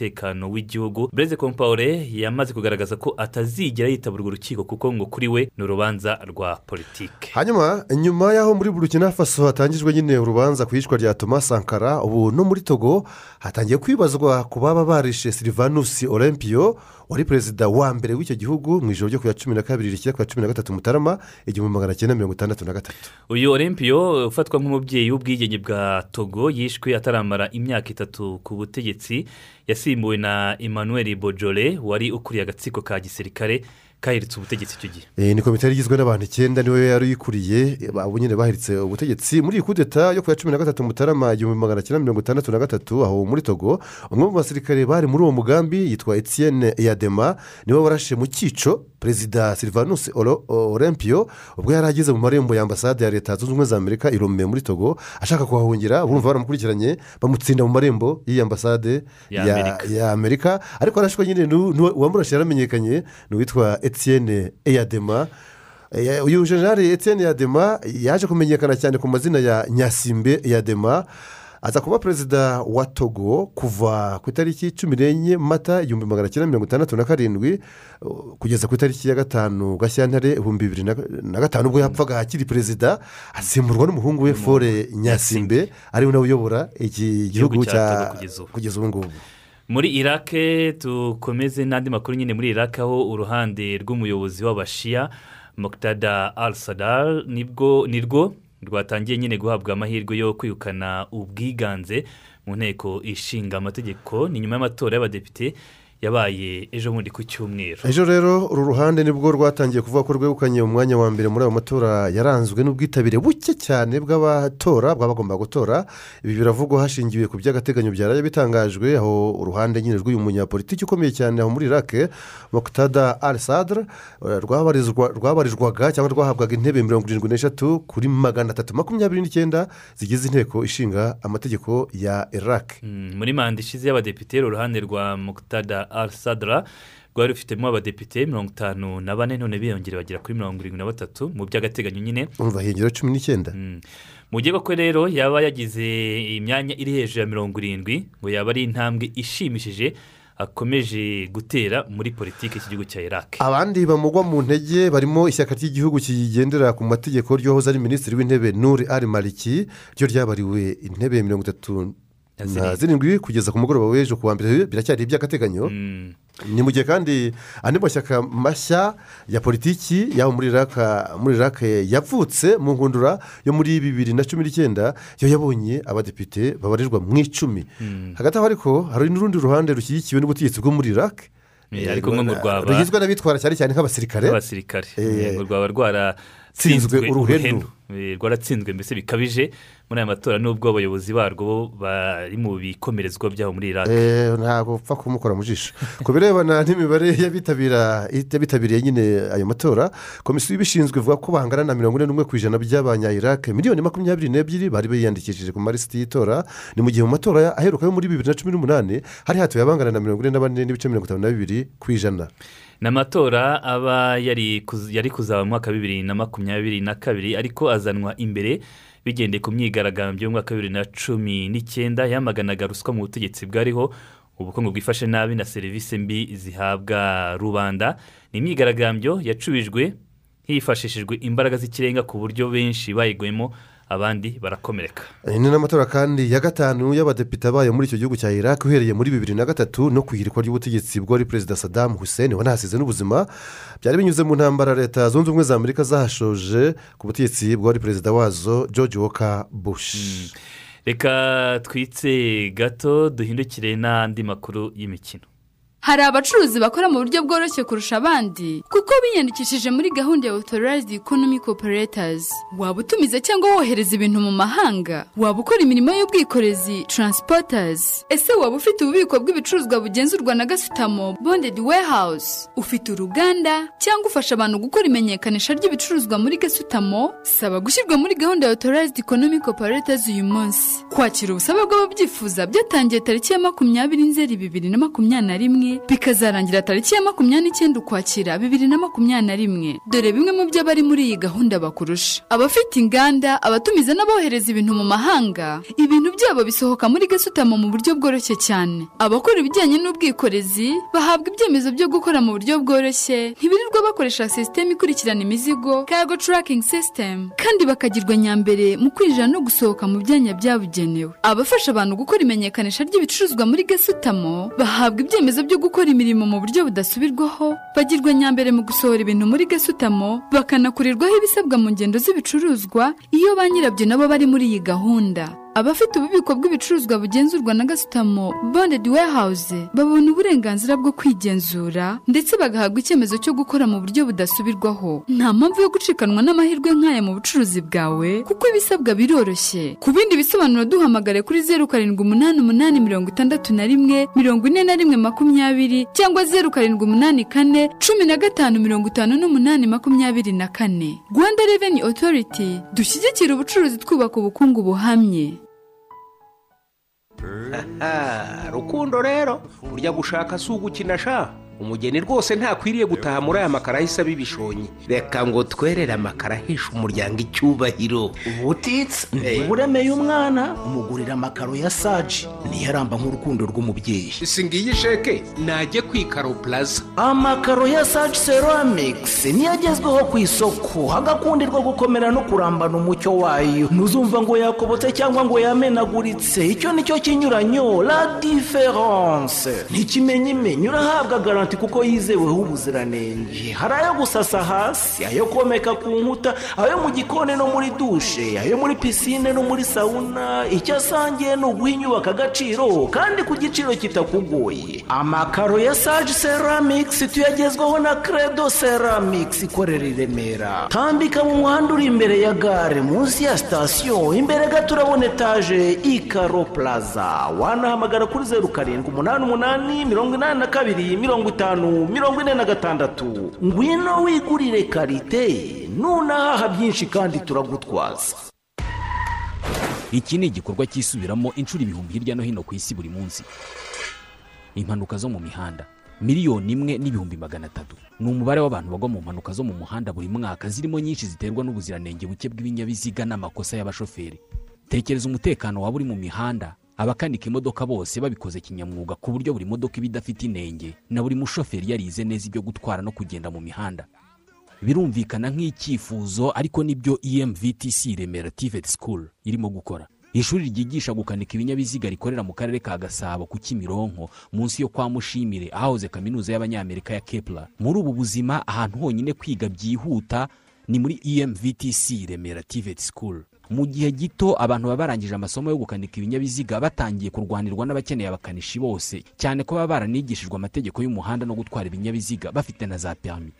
w'igihugu. Bureze kompawure yamaze kugaragaza ko atazigera yitaba urwo rukiko kuko ngo kuri we ni urubanza rwa politike hanyuma nyuma y'aho muri burkina faso hatangijwe nyine urubanza ku iyicwa rya thomas sankara ubu no muri togo hatangiye kwibazwa ku baba barishe silvanus olympiyo wari perezida wa mbere w'icyo gihugu mu ijoro ryo ku ya cumi na kabiri rishyira ku ya cumi na gatatu mutarama igihumbi magana cyenda mirongo itandatu na gatatu. Uyu olympiyo ufatwa nk'umubyeyi w'ubwigenge bwa togo yishwe ataramara imyaka itatu ku butegetsi yasimbuwe na emmanuel bojore wari ukuriye agatsiko ka gisirikare kahiritse ubutegetsi icyo gihe. Eh, ni komite yari igizwe n'abantu icyenda ni we yari uyikuriye eh, abo nyine bahiritse ubutegetsi. Muri iyi kudeta yo ku ya cumi na gatatu mutarama igihumbi magana cyenda mirongo itandatu na gatatu aho muri togo umwe mu basirikare bari muri uwo mugambi yitwa etienne yadema ni we warashe mu cyico perezida silvanus Olo- olympiyo ubwo yari ageze mu marembo ya ambasade ya leta zunze ubumwe za amerika i Lomé muri togo ashaka kuhahungira urumva baramukurikiranye bamutsinda mu marembo y'iyi ambasade Ya Amerika. ariko arashwe nyine uwamurashe yaramenyekanye ni uwitwa etienne eyadema. Eh, uyu generale etienne eyadema yaje kumenyekana cyane ku mazina ya nyasimbe eyadema. Aza kuba perezida wa togo kuva ku itariki cumi n'enye mata igihumbi magana cyenda mirongo itandatu na karindwi uh, kugeza ku itariki ya gatanu gashyantare ibihumbi bibiri na- gatanu ubwo yapfaga akiri perezida asimburwa n'umuhungu we fore nyasimbe ari we nawe uyobora iki gihugu cya kugeza ubu. ngubu muri irake dukomeze n'andi makuru nyine muri irake aho uruhande rw'umuyobozi w'abashiya mokitada al sadar nirwo rwatangiye nyine guhabwa amahirwe yo kwirukana ubwiganze mu nteko ishinga amategeko. Ni nyuma y'amatora y'abadepite yabaye ejo bundi ku cyumweru. Ejo rero uru ruhande ni bwo rwatangiye kuvuga ko rwegukanye umwanya wa mbere muri ayo matora yaranzwe n'ubwitabire buke cyane bw'abatora bw'abagomba gutora. Ibi biravugwa hashingiwe ku by'agateganyo byaraye bitangajwe aho uruhande nyine rw'uyu munyapolitiki ukomeye cyane aho muri irake eh, rwabarizwa- rwabarizwaga cyangwa rwahabwaga intebe mirongo irindwi n'eshatu kuri magana atatu makumyabiri n'icyenda zigize inteko ishinga amategeko ya irake Mm, muri manda ishize y'abadepite uruhande rwa mukitada al sadra rwari rufitemo abadepite mirongo itanu na bane none biyongera bagera kuri mirongo irindwi na batatu mu by'agateganyo nyine. Umva hingiro cumi n'icyenda. Mu gihe koko rero yaba yagize imyanya iri hejuru ya mirongo irindwi ngo yaba ari intambwe ishimishije akomeje gutera muri politiki cy'igihugu cya iraq. Abandi bamugwa mu ntege barimo ishyaka ry'igihugu kigendera ku mategeko ry'uwahoze ari minisitiri w'intebe nuri ari mariki ryo ryabariwe intebe mirongo itatu zirindwi kugeza ku mugoroba w'ejo ku wa mbere biracyari iby'agateganyo. Ni mu gihe kandi andi mashyaka mashya ya politiki yaba muri iraka muri iraka yavutse mu nkundura yo muri bibiri na cumi n'icyenda yo yabonye abadepite babarirwa mu icumi. Hagati aho ariko hari n'urundi ruhande rushyigikiwe n'ubutegetsi bwo muri mu rwaba rugizwe n'abitwara cyane cyane nk'abasirikare. Nk'abasirikare. Ngo rwaba rwaratsinzwe uruhenu. rwaratsinzwe mbese bikabije. Muri aya matora n'ubwo abayobozi barwo bari mu bikomerezwa byabo muri iraq. Ntabwo upfa kumukora mu jisho. Ku birebana n'imibare y'abitabiriye nyine ayo matora komisiyo ibishinzwe ivuga ko bangana na mirongo ine n'umwe ku ijana by'abanya-iraq miliyoni makumyabiri n'ebyiri bari biyandikishije ku malisiti y'itora. Ni mu gihe mu matora aheruka yo muri bibiri na cumi n'umunani hari hatuye abangana na mirongo ine na bane n'ibice mirongo itanu na bibiri ku ijana. Ni amatora aba yari kuzaba mu mwaka wa bibiri na makumyabiri na kabiri ariko azanwa imbere bigendeye ku myigaragambyo y'umwaka wa bibiri na cumi n'icyenda yamaganaga ruswa mu butegetsi bwariho ubukungu bwifashe nabi na serivisi mbi zihabwa rubanda. Ni imyigaragambyo yacubijwe hifashishijwe imbaraga z'ikirenga ku buryo benshi bayigwemo abandi barakomereka. Ni n'amatora kandi ya gatanu y'abadepite bayo muri icyo gihugu cya iraq uhereye muri bibiri na gatatu no ku ihirikwa ry'ubutegetsi bwari perezida sadamu hussein wanahasize n'ubuzima. Byari binyuze mu ntambara leta zunze ubumwe za amerika zahashoje ku butegetsi bwari perezida wazo george walker bush. Reka twitse gato duhindukire n'andi makuru y'imikino. Hari abacuruzi bakora mu buryo bworoshye kurusha abandi kuko biyandikishije muri gahunda ya authorized economic operators waba utumiza cyangwa wohereza ibintu mu mahanga? Waba ukora imirimo y'ubwikorezi? Transporters. Ese waba ufite ububiko bw'ibicuruzwa bugenzurwa na gasutamo? Bonded warehouse. Ufite uruganda cyangwa ufasha abantu gukora imenyekanisha ry'ibicuruzwa muri gasutamo? Saba gushyirwa muri gahunda ya authorized economic operators uyu munsi. Kwakira ubusabe bw'ababyifuza byatangiye tariki ya makumyabiri nzeri bibiri na makumyabiri na rimwe bikazarangira tariki ya makumyabiri n'icyenda ukwakira bibiri na makumyabiri na rimwe dore bimwe mu byo abari muri iyi gahunda bakurusha. Abafite inganda abatumiza n'abohereza ibintu mu mahanga. Ibintu byabo bisohoka muri gasutamo mu buryo bworoshye cyane. Abakora ibijyanye n'ubwikorezi bahabwa ibyemezo byo gukora mu buryo bworoshye. Ntibirirwa bakoresha sisiteme ikurikirana imizigo cargo tracking system. Kandi bakagirwa nyambere mu kwinjira no gusohoka mu byanya byabugenewe. Abafasha abantu gukora imenyekanisha ry'ibicuruzwa muri gasutamo bahabwa ibyemezo byo gukora imirimo mu buryo budasubirwaho bagirwa nyambere mu gusohora ibintu muri gasutamo bakanakurirwaho ibisabwa mu ngendo z'ibicuruzwa iyo ba nyirabyo nabo bari muri iyi gahunda. Abafite ububiko bw'ibicuruzwa bugenzurwa na gasutamo bonded warehouse babona uburenganzira bwo kwigenzura ndetse bagahabwa icyemezo cyo gukora mu buryo budasubirwaho. Nta mpamvu yo gucikanwa n'amahirwe nk'aya mu bucuruzi bwawe kuko ibisabwa biroroshye. Ku bindi bisobanuro duhamagare kuri zeru karindwi umunani umunani mirongo itandatu na rimwe mirongo ine na rimwe makumyabiri cyangwa zeru karindwi umunani kane cumi na gatanu mirongo itanu n'umunani makumyabiri na kane. Rwanda reveni otoriti dushyigikira ubucuruzi twubaka ubukungu buhamye. rukundo rero burya gushaka si ugukina sha? Umugeni rwose ntakwiriye gutaha muri aya makara ahise aba ibishonyi. Reka ngo twerere amakara ahesha umuryango icyubahiro. Ubutitsa uburemeye umwana umugurira amakaro ya saji. Niyo aramba nk'urukundo rw'umubyeyi. Si ngiyi sheke? Najye ku ikaro puraza amakaro ya saji seramikisi niyo agezweho ku isoko. Hagakundirwa gukomera no kurambana umucyo wayo. Ntuzumva ngo yakobotse cyangwa ngo yamenaguritse. Icyo ni cyo kinyuranyo la diferanse ntikimenyimenyi urahabwa garanti kuko yizeweho ubuziranenge. Hari ayo gusasa hasi ayo komeka ku nkuta ayo mu gikoni no muri dushe ayo muri pisine no muri sawuna icyo asangiye ni uguha inyubako agaciro kandi ku giciro kitakugoye. Amakaro ya saji seramikisi tuyagezwaho na credo seramikisi ikorera i remera. Tambika mu muhanda uri imbere ya gare munsi ya sitasiyo imbere gato urabona etaje ikaro puraza wanahamagara kuri zeru karindwi umunani umunani mirongo inani na kabiri mirongo itanu mirongo ine na gatandatu. Ngwino wigurire karite. Nunahaha byinshi kandi turagutwaza. Iki ni igikorwa cyisubiramo inshuro ibihumbi hirya no hino ku isi buri munsi. Impanuka zo mu mihanda. Miliyoni imwe n'ibihumbi magana atatu. Ni umubare w'abantu bagwa mu mpanuka zo mu muhanda buri mwaka. Zirimo nyinshi ziterwa n'ubuziranenge buke bw'ibinyabiziga n'amakosa y'abashoferi. Tekereza umutekano waba uri mu mihanda. Abakanika imodoka bose babikoze kinyamwuga ku buryo buri modoka iba idafite inenge na buri mushoferi yarize neza ibyo gutwara no kugenda mu mihanda. Birumvikana nk'icyifuzo ariko ni byo emvtc remera tivet school irimo gukora. Ishuri ryigisha gukanika ibinyabiziga rikorera mu karere ka gasabo ku kimironko munsi yo kwa mushimire ahahoze kaminuza y'abanyamerika ya kepler. Muri ubu buzima ahantu honyine kwiga byihuta ni muri emvtc remera tivet school. Mu gihe gito abantu baba barangije amasomo yo gukanika ibinyabiziga batangiye kurwanirwa n'abakeneye abakanishi bose cyane ko baba baranigishijwe amategeko y'umuhanda no gutwara ibinyabiziga bafite na za perimi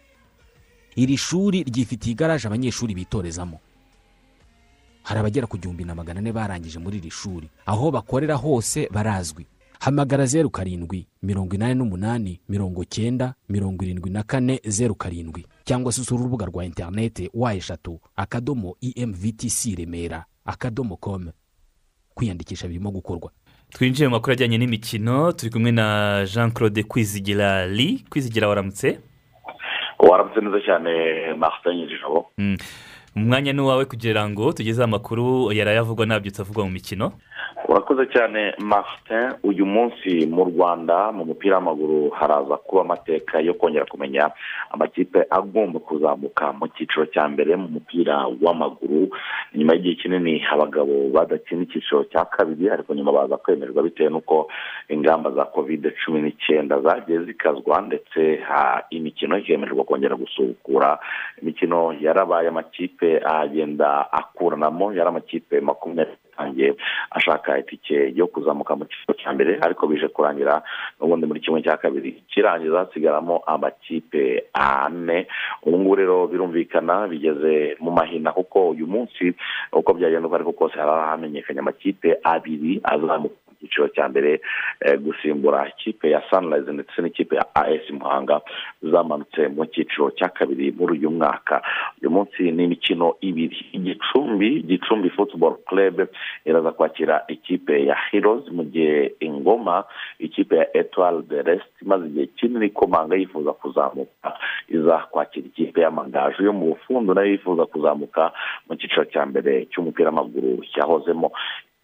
iri shuri ryifitiye igaraje abanyeshuri bitorezamo. Hari abagera ku gihumbi na magana ane barangije muri iri shuri. Aho bakorera hose barazwi. Hamagara zeru karindwi mirongo inani n'umunani mirongo cyenda mirongo irindwi na kane zeru karindwi. Cyangwa se usura urubuga rwa interineti wa eshatu akadomo emvtc remera akadomo komu kwiyandikisha birimo gukorwa. Twinjiye mu makuru ajyanye n'imikino turi kumwe na jean claude kwizigira li kwizigira waramutse? Waramutse neza cyane martin jabo umwanya ni uwawe kugira ngo tugeze amakuru yarayavugwa nabyutse avugwa mu mikino. Urakoze cyane martin. Uyu munsi mu rwanda mu mupira w'amaguru haraza kuba amateka yo kongera kumenya amakipe agomba kuzamuka mu cyiciro cya mbere mu mupira w'amaguru. Nyuma y'igihe kinini abagabo badakina icyiciro cya kabiri ariko nyuma baza kwemererwa bitewe n'uko ingamba za kovide cumi n'icyenda zagiye zikazwa ndetse imikino ikemererwa kongera gusukura. Imikino yarabaye amakipe agenda akuranamo yari amakipe makumyabiri atangiye ashaka itike yo kuzamuka mu cyiciro cya mbere ariko bije kurangira n'ubundi muri kimwe cya kabiri. Kirangiza hasigaramo amakipe ane. Ubu ngubu rero birumvikana bigeze mu mahina kuko uyu munsi uko byagenda uko ariko kose hari hamenyekanye amakipe abiri azamuka mu cyiciro cya mbere gusimbura ikipe ya sanirayizi ndetse n'ikipe ya as muhanga zamanutse mu cyiciro cya kabiri muri uyu mwaka. Uyu munsi ni imikino ibiri. Igicumbi gicumbi futuboro kerebe iraza kwakira ikipe ya hirozi mu gihe ingoma ikipe ya etuwari de resite imaze igihe kinini ikomanga yifuza kuzamuka. Iza kwakira ikipe y'amagaju yo mu bufundu na yo yifuza kuzamuka mu cyiciro cya mbere cy'umupira w'amaguru yahozemo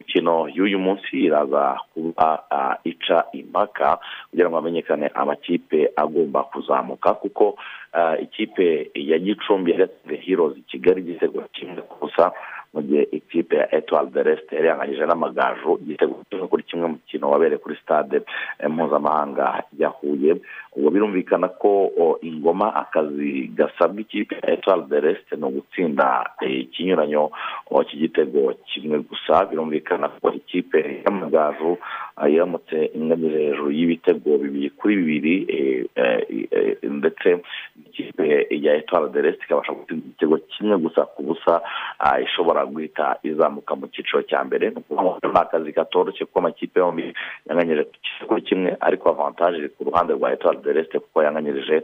imikino y'uyu munsi iraza kuba ica impaka kugira ngo hamenyekane amakipe agomba kuzamuka kuko ikipe ya gicumbi yagatsinze hirozi kigali igitego kimwe ku busa mu gihe ikipe ya etuwari de resite yari yanganyije n'amagaju kimwe kuri kimwe mu mukino wabereye kuri stade mpuzamahanga ya huye. Ubwo birumvikana ko ingoma akazi gasabwa ikipe ya etuwari de resite ni ugutsinda ikinyuranyo cy'igitego kimwe gusa. Birumvikana ko ikipe y'amagaju iramutse inganyije hejuru y'ibitego bibiri kuri bibiri ndetse ikipe ya etuwari de resite ikabasha gutsinda igitego kimwe gusa ku busa ishobora guhita izamuka mu cyiciro cya mbere ni ukuvuga ni akazi katoroshye kuko amakipe yombi yanganyije kuri kimwe ariko avantaje iri ku ruhande rwa etuwari de resite kuko yanganyirije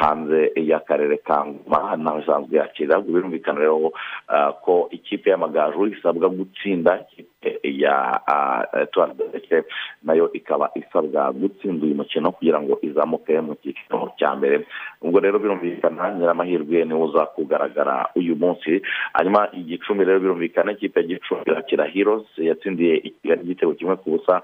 hanze y'akarere ka ngoma naho isanzwe yakira. Birumvikana rero ko ikipe y'amagaju isabwa gutsinda ya etuwari de resite na yo ikaba isabwa gutsinda uyu mukino kugira ngo izamuke mu cyiciro cya mbere ubwo rero birumvikana nyiramahirwe ni we uza kugaragara uyu munsi hanyuma igicumbi rero birumvikana ikipe gicumbi irakira hirozi yatsindiye igitego kimwe ku busa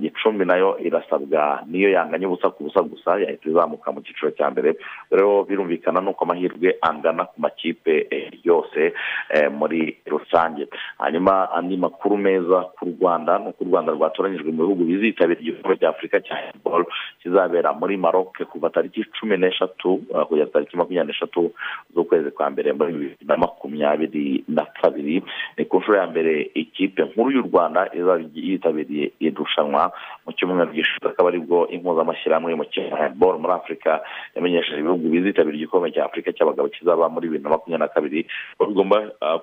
gicumbi na yo irasabwa niyo yanganya ubusa ku busa gusa yahita izamuka mu cyiciro cya mbere rero birumvikana nuko amahirwe angana ku makipe yose muri rusange hanyuma andi makuru meza ku rwanda ni uko u rwanda rwatoranyijwe mu bihugu bizitabira igikombe cya afurika cya handiboro kizabera muri maroc kuva tariki cumi n'eshatu kugeza tariki makumyabiri n'eshatu z'ukwezi kwa mbere muri bibiri na makumyabiri na kabiri. Ni ku nshuro ya mbere ikipe nkuru y'u rwanda izaba yitabiriye irushanwa mu cyumweru gishize akaba ari bwo impuzamashyirahamwe y'umukino handiboro muri afurika yamenyesheje ibihugu bizitabira igikombe cya afurika cy'abagabo kizaba muri bibiri na makumyabiri na kabiri bigomba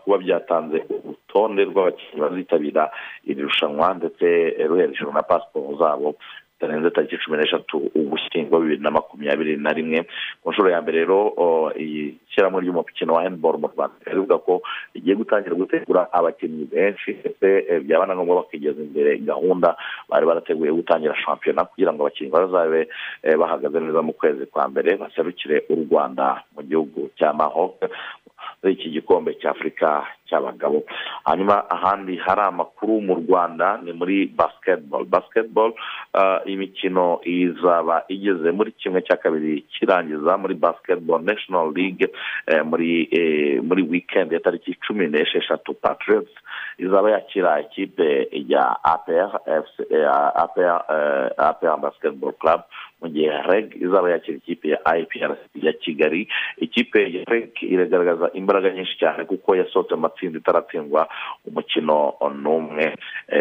kuba byatanze urutonde rw'abakinnyi bazitabira iri rushanwa ndetse ruherekeje na pasiporo zabo bitarenze tariki cumi n'eshatu ugushyingo bibiri na makumyabiri na rimwe. Ku nshuro ya mbere rero o, iyi shyirahamwe ry'umukino wa handball mu rwanda rivuga ko rigiye gutangira gutegura abakinnyi benshi ndetse eh, byaba na ngombwa bakigeza imbere gahunda bari barateguye gutangira shampiyona kugira ngo abakinnyi bazabe eh, bahagaze neza mu kwezi kwa mbere baserukire u rwanda mu gihugu cya maroc. Muri iki gikombe cy'afurika cy'abagabo. Hanyuma ahandi hari amakuru mu rwanda ni muri basketball. Basketball ah, imikino izaba igeze muri kimwe cya kabiri kirangiza muri basketball national league eh, muri eh, muri weekend ya tariki cumi n'esheshatu. Patriots izaba yakira ikipe ya apr APR, basketball club. Mu gihe reg izaba yakira ikipe ya iprc ya kigali. Ikipe ya reg iragaragaza imbaraga nyinshi cyane kuko yasohotse mu matsinda itaratsindwa umukino n'umwe.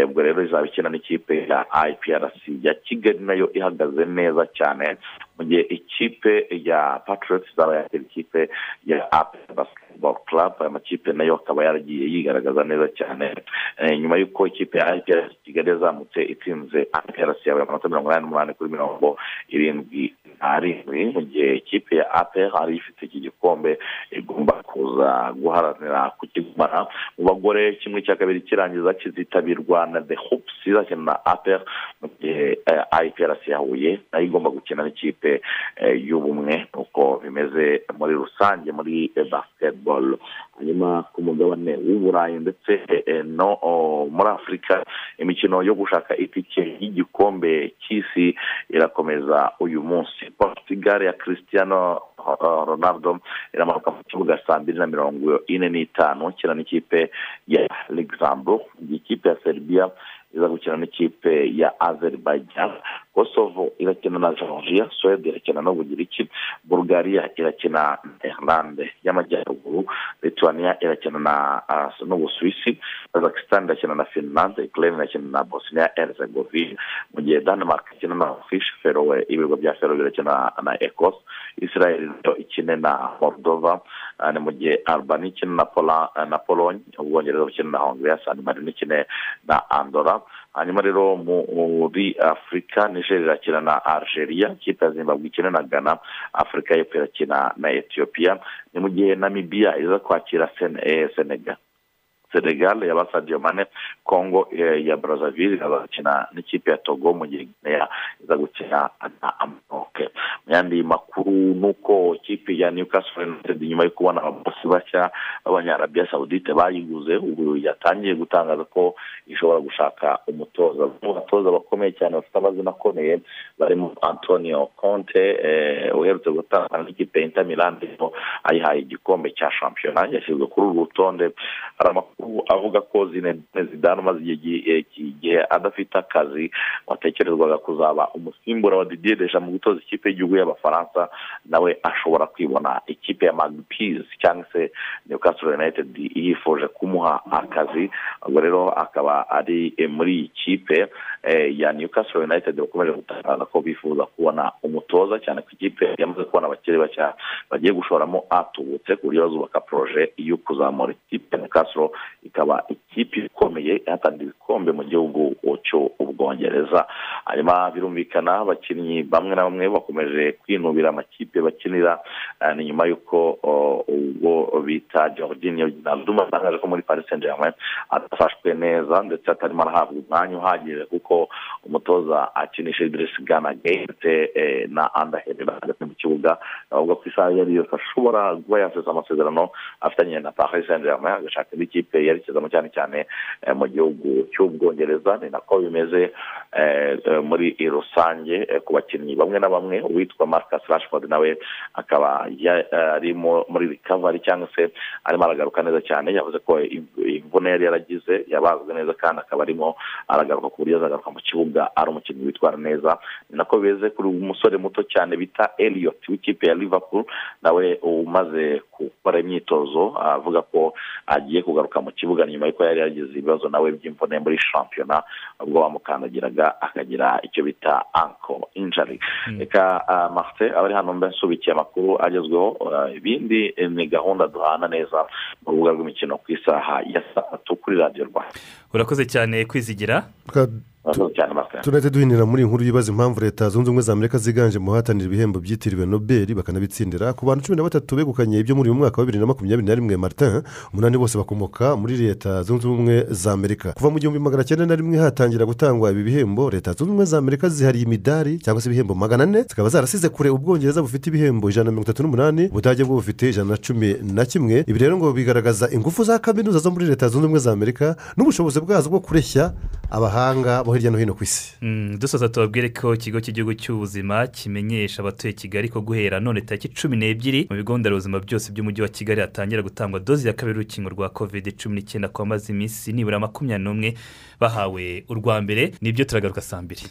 Ubwo rero izaba ikina n'ikipe ya iprc ya kigali na yo ihagaze neza cyane. Mu gihe ikipe ya patriots izaba yakira ikipe ya apr basketball club aya makipe na yo akaba yaragiye yigaragaza neza cyane Eh, nyuma y'uko ikipe ya iprc kigali yazamutse itsinze iprc yabaye amanota mirongo inani n'umunani kuri mirongo irindwi n'arindwi mu gihe ikipe ya apr ari ifite iki gikombe igomba kuza guharanira kukigumana. Mu bagore kimwe cya kabiri kirangiza kizitabirwa na the hoops izakina na apr mu gihe eh, iprc ya huye na yo igomba gukina n'ikipe y'ubumwe uko bimeze muri rusange muri eh, basketball. Hanyuma ku mugabane w'uburayi ndetse eh, no muri afurika imikino yo gushaka itike y'igikombe cy'isi irakomeza uyu munsi. Portugal ya cristiano uh, ronaldo iramanuka mu kibuga saa mbiri na mirongo ine n'itanu ikina n'ikipe ya luxembourg. Ikipe ya serbia iza gukina n'ikipe ya azerbaijan. Kosovo irakina na georgia suwede irakina n'ubugiriki bulgaria irakina na irlande y'amajyaruguru lituania irakina na uh, n'ubusuwisi kazakistan irakina na finland ukraine irakina na bosnia herzegovina mu gihe denmark ikina na fish ferowe ibigo bya ferowe birakina na ecos israel ikine na moldova ni mu gihe albania ikina uh, na pologne ubwongereza bukina na hongria san marino ikine na andora hanyuma rero mu- muri afurika niger irakina na algeria ikipe ya zimbabwe ikina na ghana afurika y'epfo irakina na ethiopia. Ni mu gihe namibia iza kwakira Sen- eh, senegal senegal ya sadio mane congo eh, ya brazzaville izakina n'ikipe ya togo mu gihe guinea iza gukina na amanoke mu yandi makuru ni uko ikipe ya newcastle united nyuma yo kubona ababosi bashya b'abanyarabiya saudite bayiguze ubu yatangiye gutangaza ko ishobora gushaka umutoza. Mu batoza bakomeye cyane bafite amazina akomeye barimo antonio conte eh, uherutse gutangana n'ikipe ya inter milan ayihaye igikombe cya shampiyona yashyizwe kuri uru rutonde. Hari amakuru avuga ko zidane umaze gi- igihe adafite akazi watekerezwaga kuzaba umusimbura wa didier deschamps mu gutoza ikipe y'igihugu y'abafaransa nawe ashobora kwibona ikipe ya magpies cyangwa se newcastle united yifuje kumuha akazi. Ubwo rero akaba ari eh, muri iyi kipe eh, ya newcastle united bakomeje gutangaza ko bifuza kubona umutoza cyane ko ikipe yamaze kubona abakiri bashya bagiye gushoramo atubutse ku buryo bazubaka poroje yo kuzamura ikipe ya newcastle ikaba ikipe ikomeye ihatanira ibikombe mu gihugu cy'ubwongereza hanyuma birumvikana abakinnyi bamwe na bamwe bakomeje kwinubira amakipe bakinira eh, ni nyuma y'uko oh, ubwo bita jorginho ginalduma atangaje ko muri paris saint germain adafashwe neza ndetse atarimo arahabwa umwanya uhagije kuko umutoza akinisha gana ndetse eh, na andaherera hagati mu kibuga. Avuga ko isaha iyo ari yose ashobora kuba yasesa amasezerano afitanye na paris saint germain agashaka indi kipe yerekezamo cyane cyane eh, mu gihugu cy'ubwongereza. Ni nako bimeze. Muri rusange eh, ku bakinnyi bamwe na bamwe uwitwa marcus rashford nawe akaba eh, ari mu- muri recovery cyangwa se arimo aragaruka neza cyane. Yavuze ko imv- imvune yari yaragize yabazwe neza kandi akaba arimo aragaruka ku buryo azagaruka mu kibuga ari umukinnyi witwara neza. Ni nako bimeze kuri uyu musore muto cyane bita Elliot w'ikipe ya liverpool nawe umaze gukora imyitozo avuga ko agiye kugaruka mu kibuga nyuma y'uko yari yagize ibibazo nawe by'imvune muri shampiyona ubwo bamukandagiraga akagira icyo bita anko injari reka ah, martin abari hano mbe nsubikiye amakuru agezweho ah, ibindi eh, ni gahunda duhana neza mu rubuga rw'imikino ku isaha ya saa tatu kuri radiyo rwanda. Urakoze cyane kwizigira. Tunahita duhinira muri iyi nkuru yibaza impamvu leta zunze ubumwe za amerika ziganje mu bahatanira ibihembo byitiriwe nobel bakanabitsindira. Ku bantu cumi na batatu begukanye ibyo muri uyu mwaka wa bibiri na makumyabiri na rimwe martin umunani bose bakomoka muri leta zunze ubumwe za amerika. Kuva mu gihumbi magana cyenda na rimwe hatangira gutangwa ibi bihembo leta zunze ubumwe za amerika zihariye imidari cyangwa se ibihembo magana ane zikaba zarasize kure ubwongereza bufite ibihembo ijana na mirongo itatu n'umunani ubudage bwo bufite ijana na cumi na kimwe. Ibi rero ngo bigaragaza ingufu za kaminuza zo muri leta zunze ubumwe za amerika n'ubushobozi bwazo bwo kureshya abahanga bo hirya no hino ku isi. Mm, dusoza tubabwire ko ikigo cy'igihugu cy'ubuzima kimenyesha abatuye kigali ko guhera none tariki cumi n'ebyiri mu bigo nderabuzima byose by'umujyi wa kigali hatangira gutangwa dozi ya kabiri y'urukingo rwa covid cumi n'icyenda ku bamaze iminsi nibura makumyabiri n'umwe bahawe urwa mbere ni byo turagaruka saa mbiri.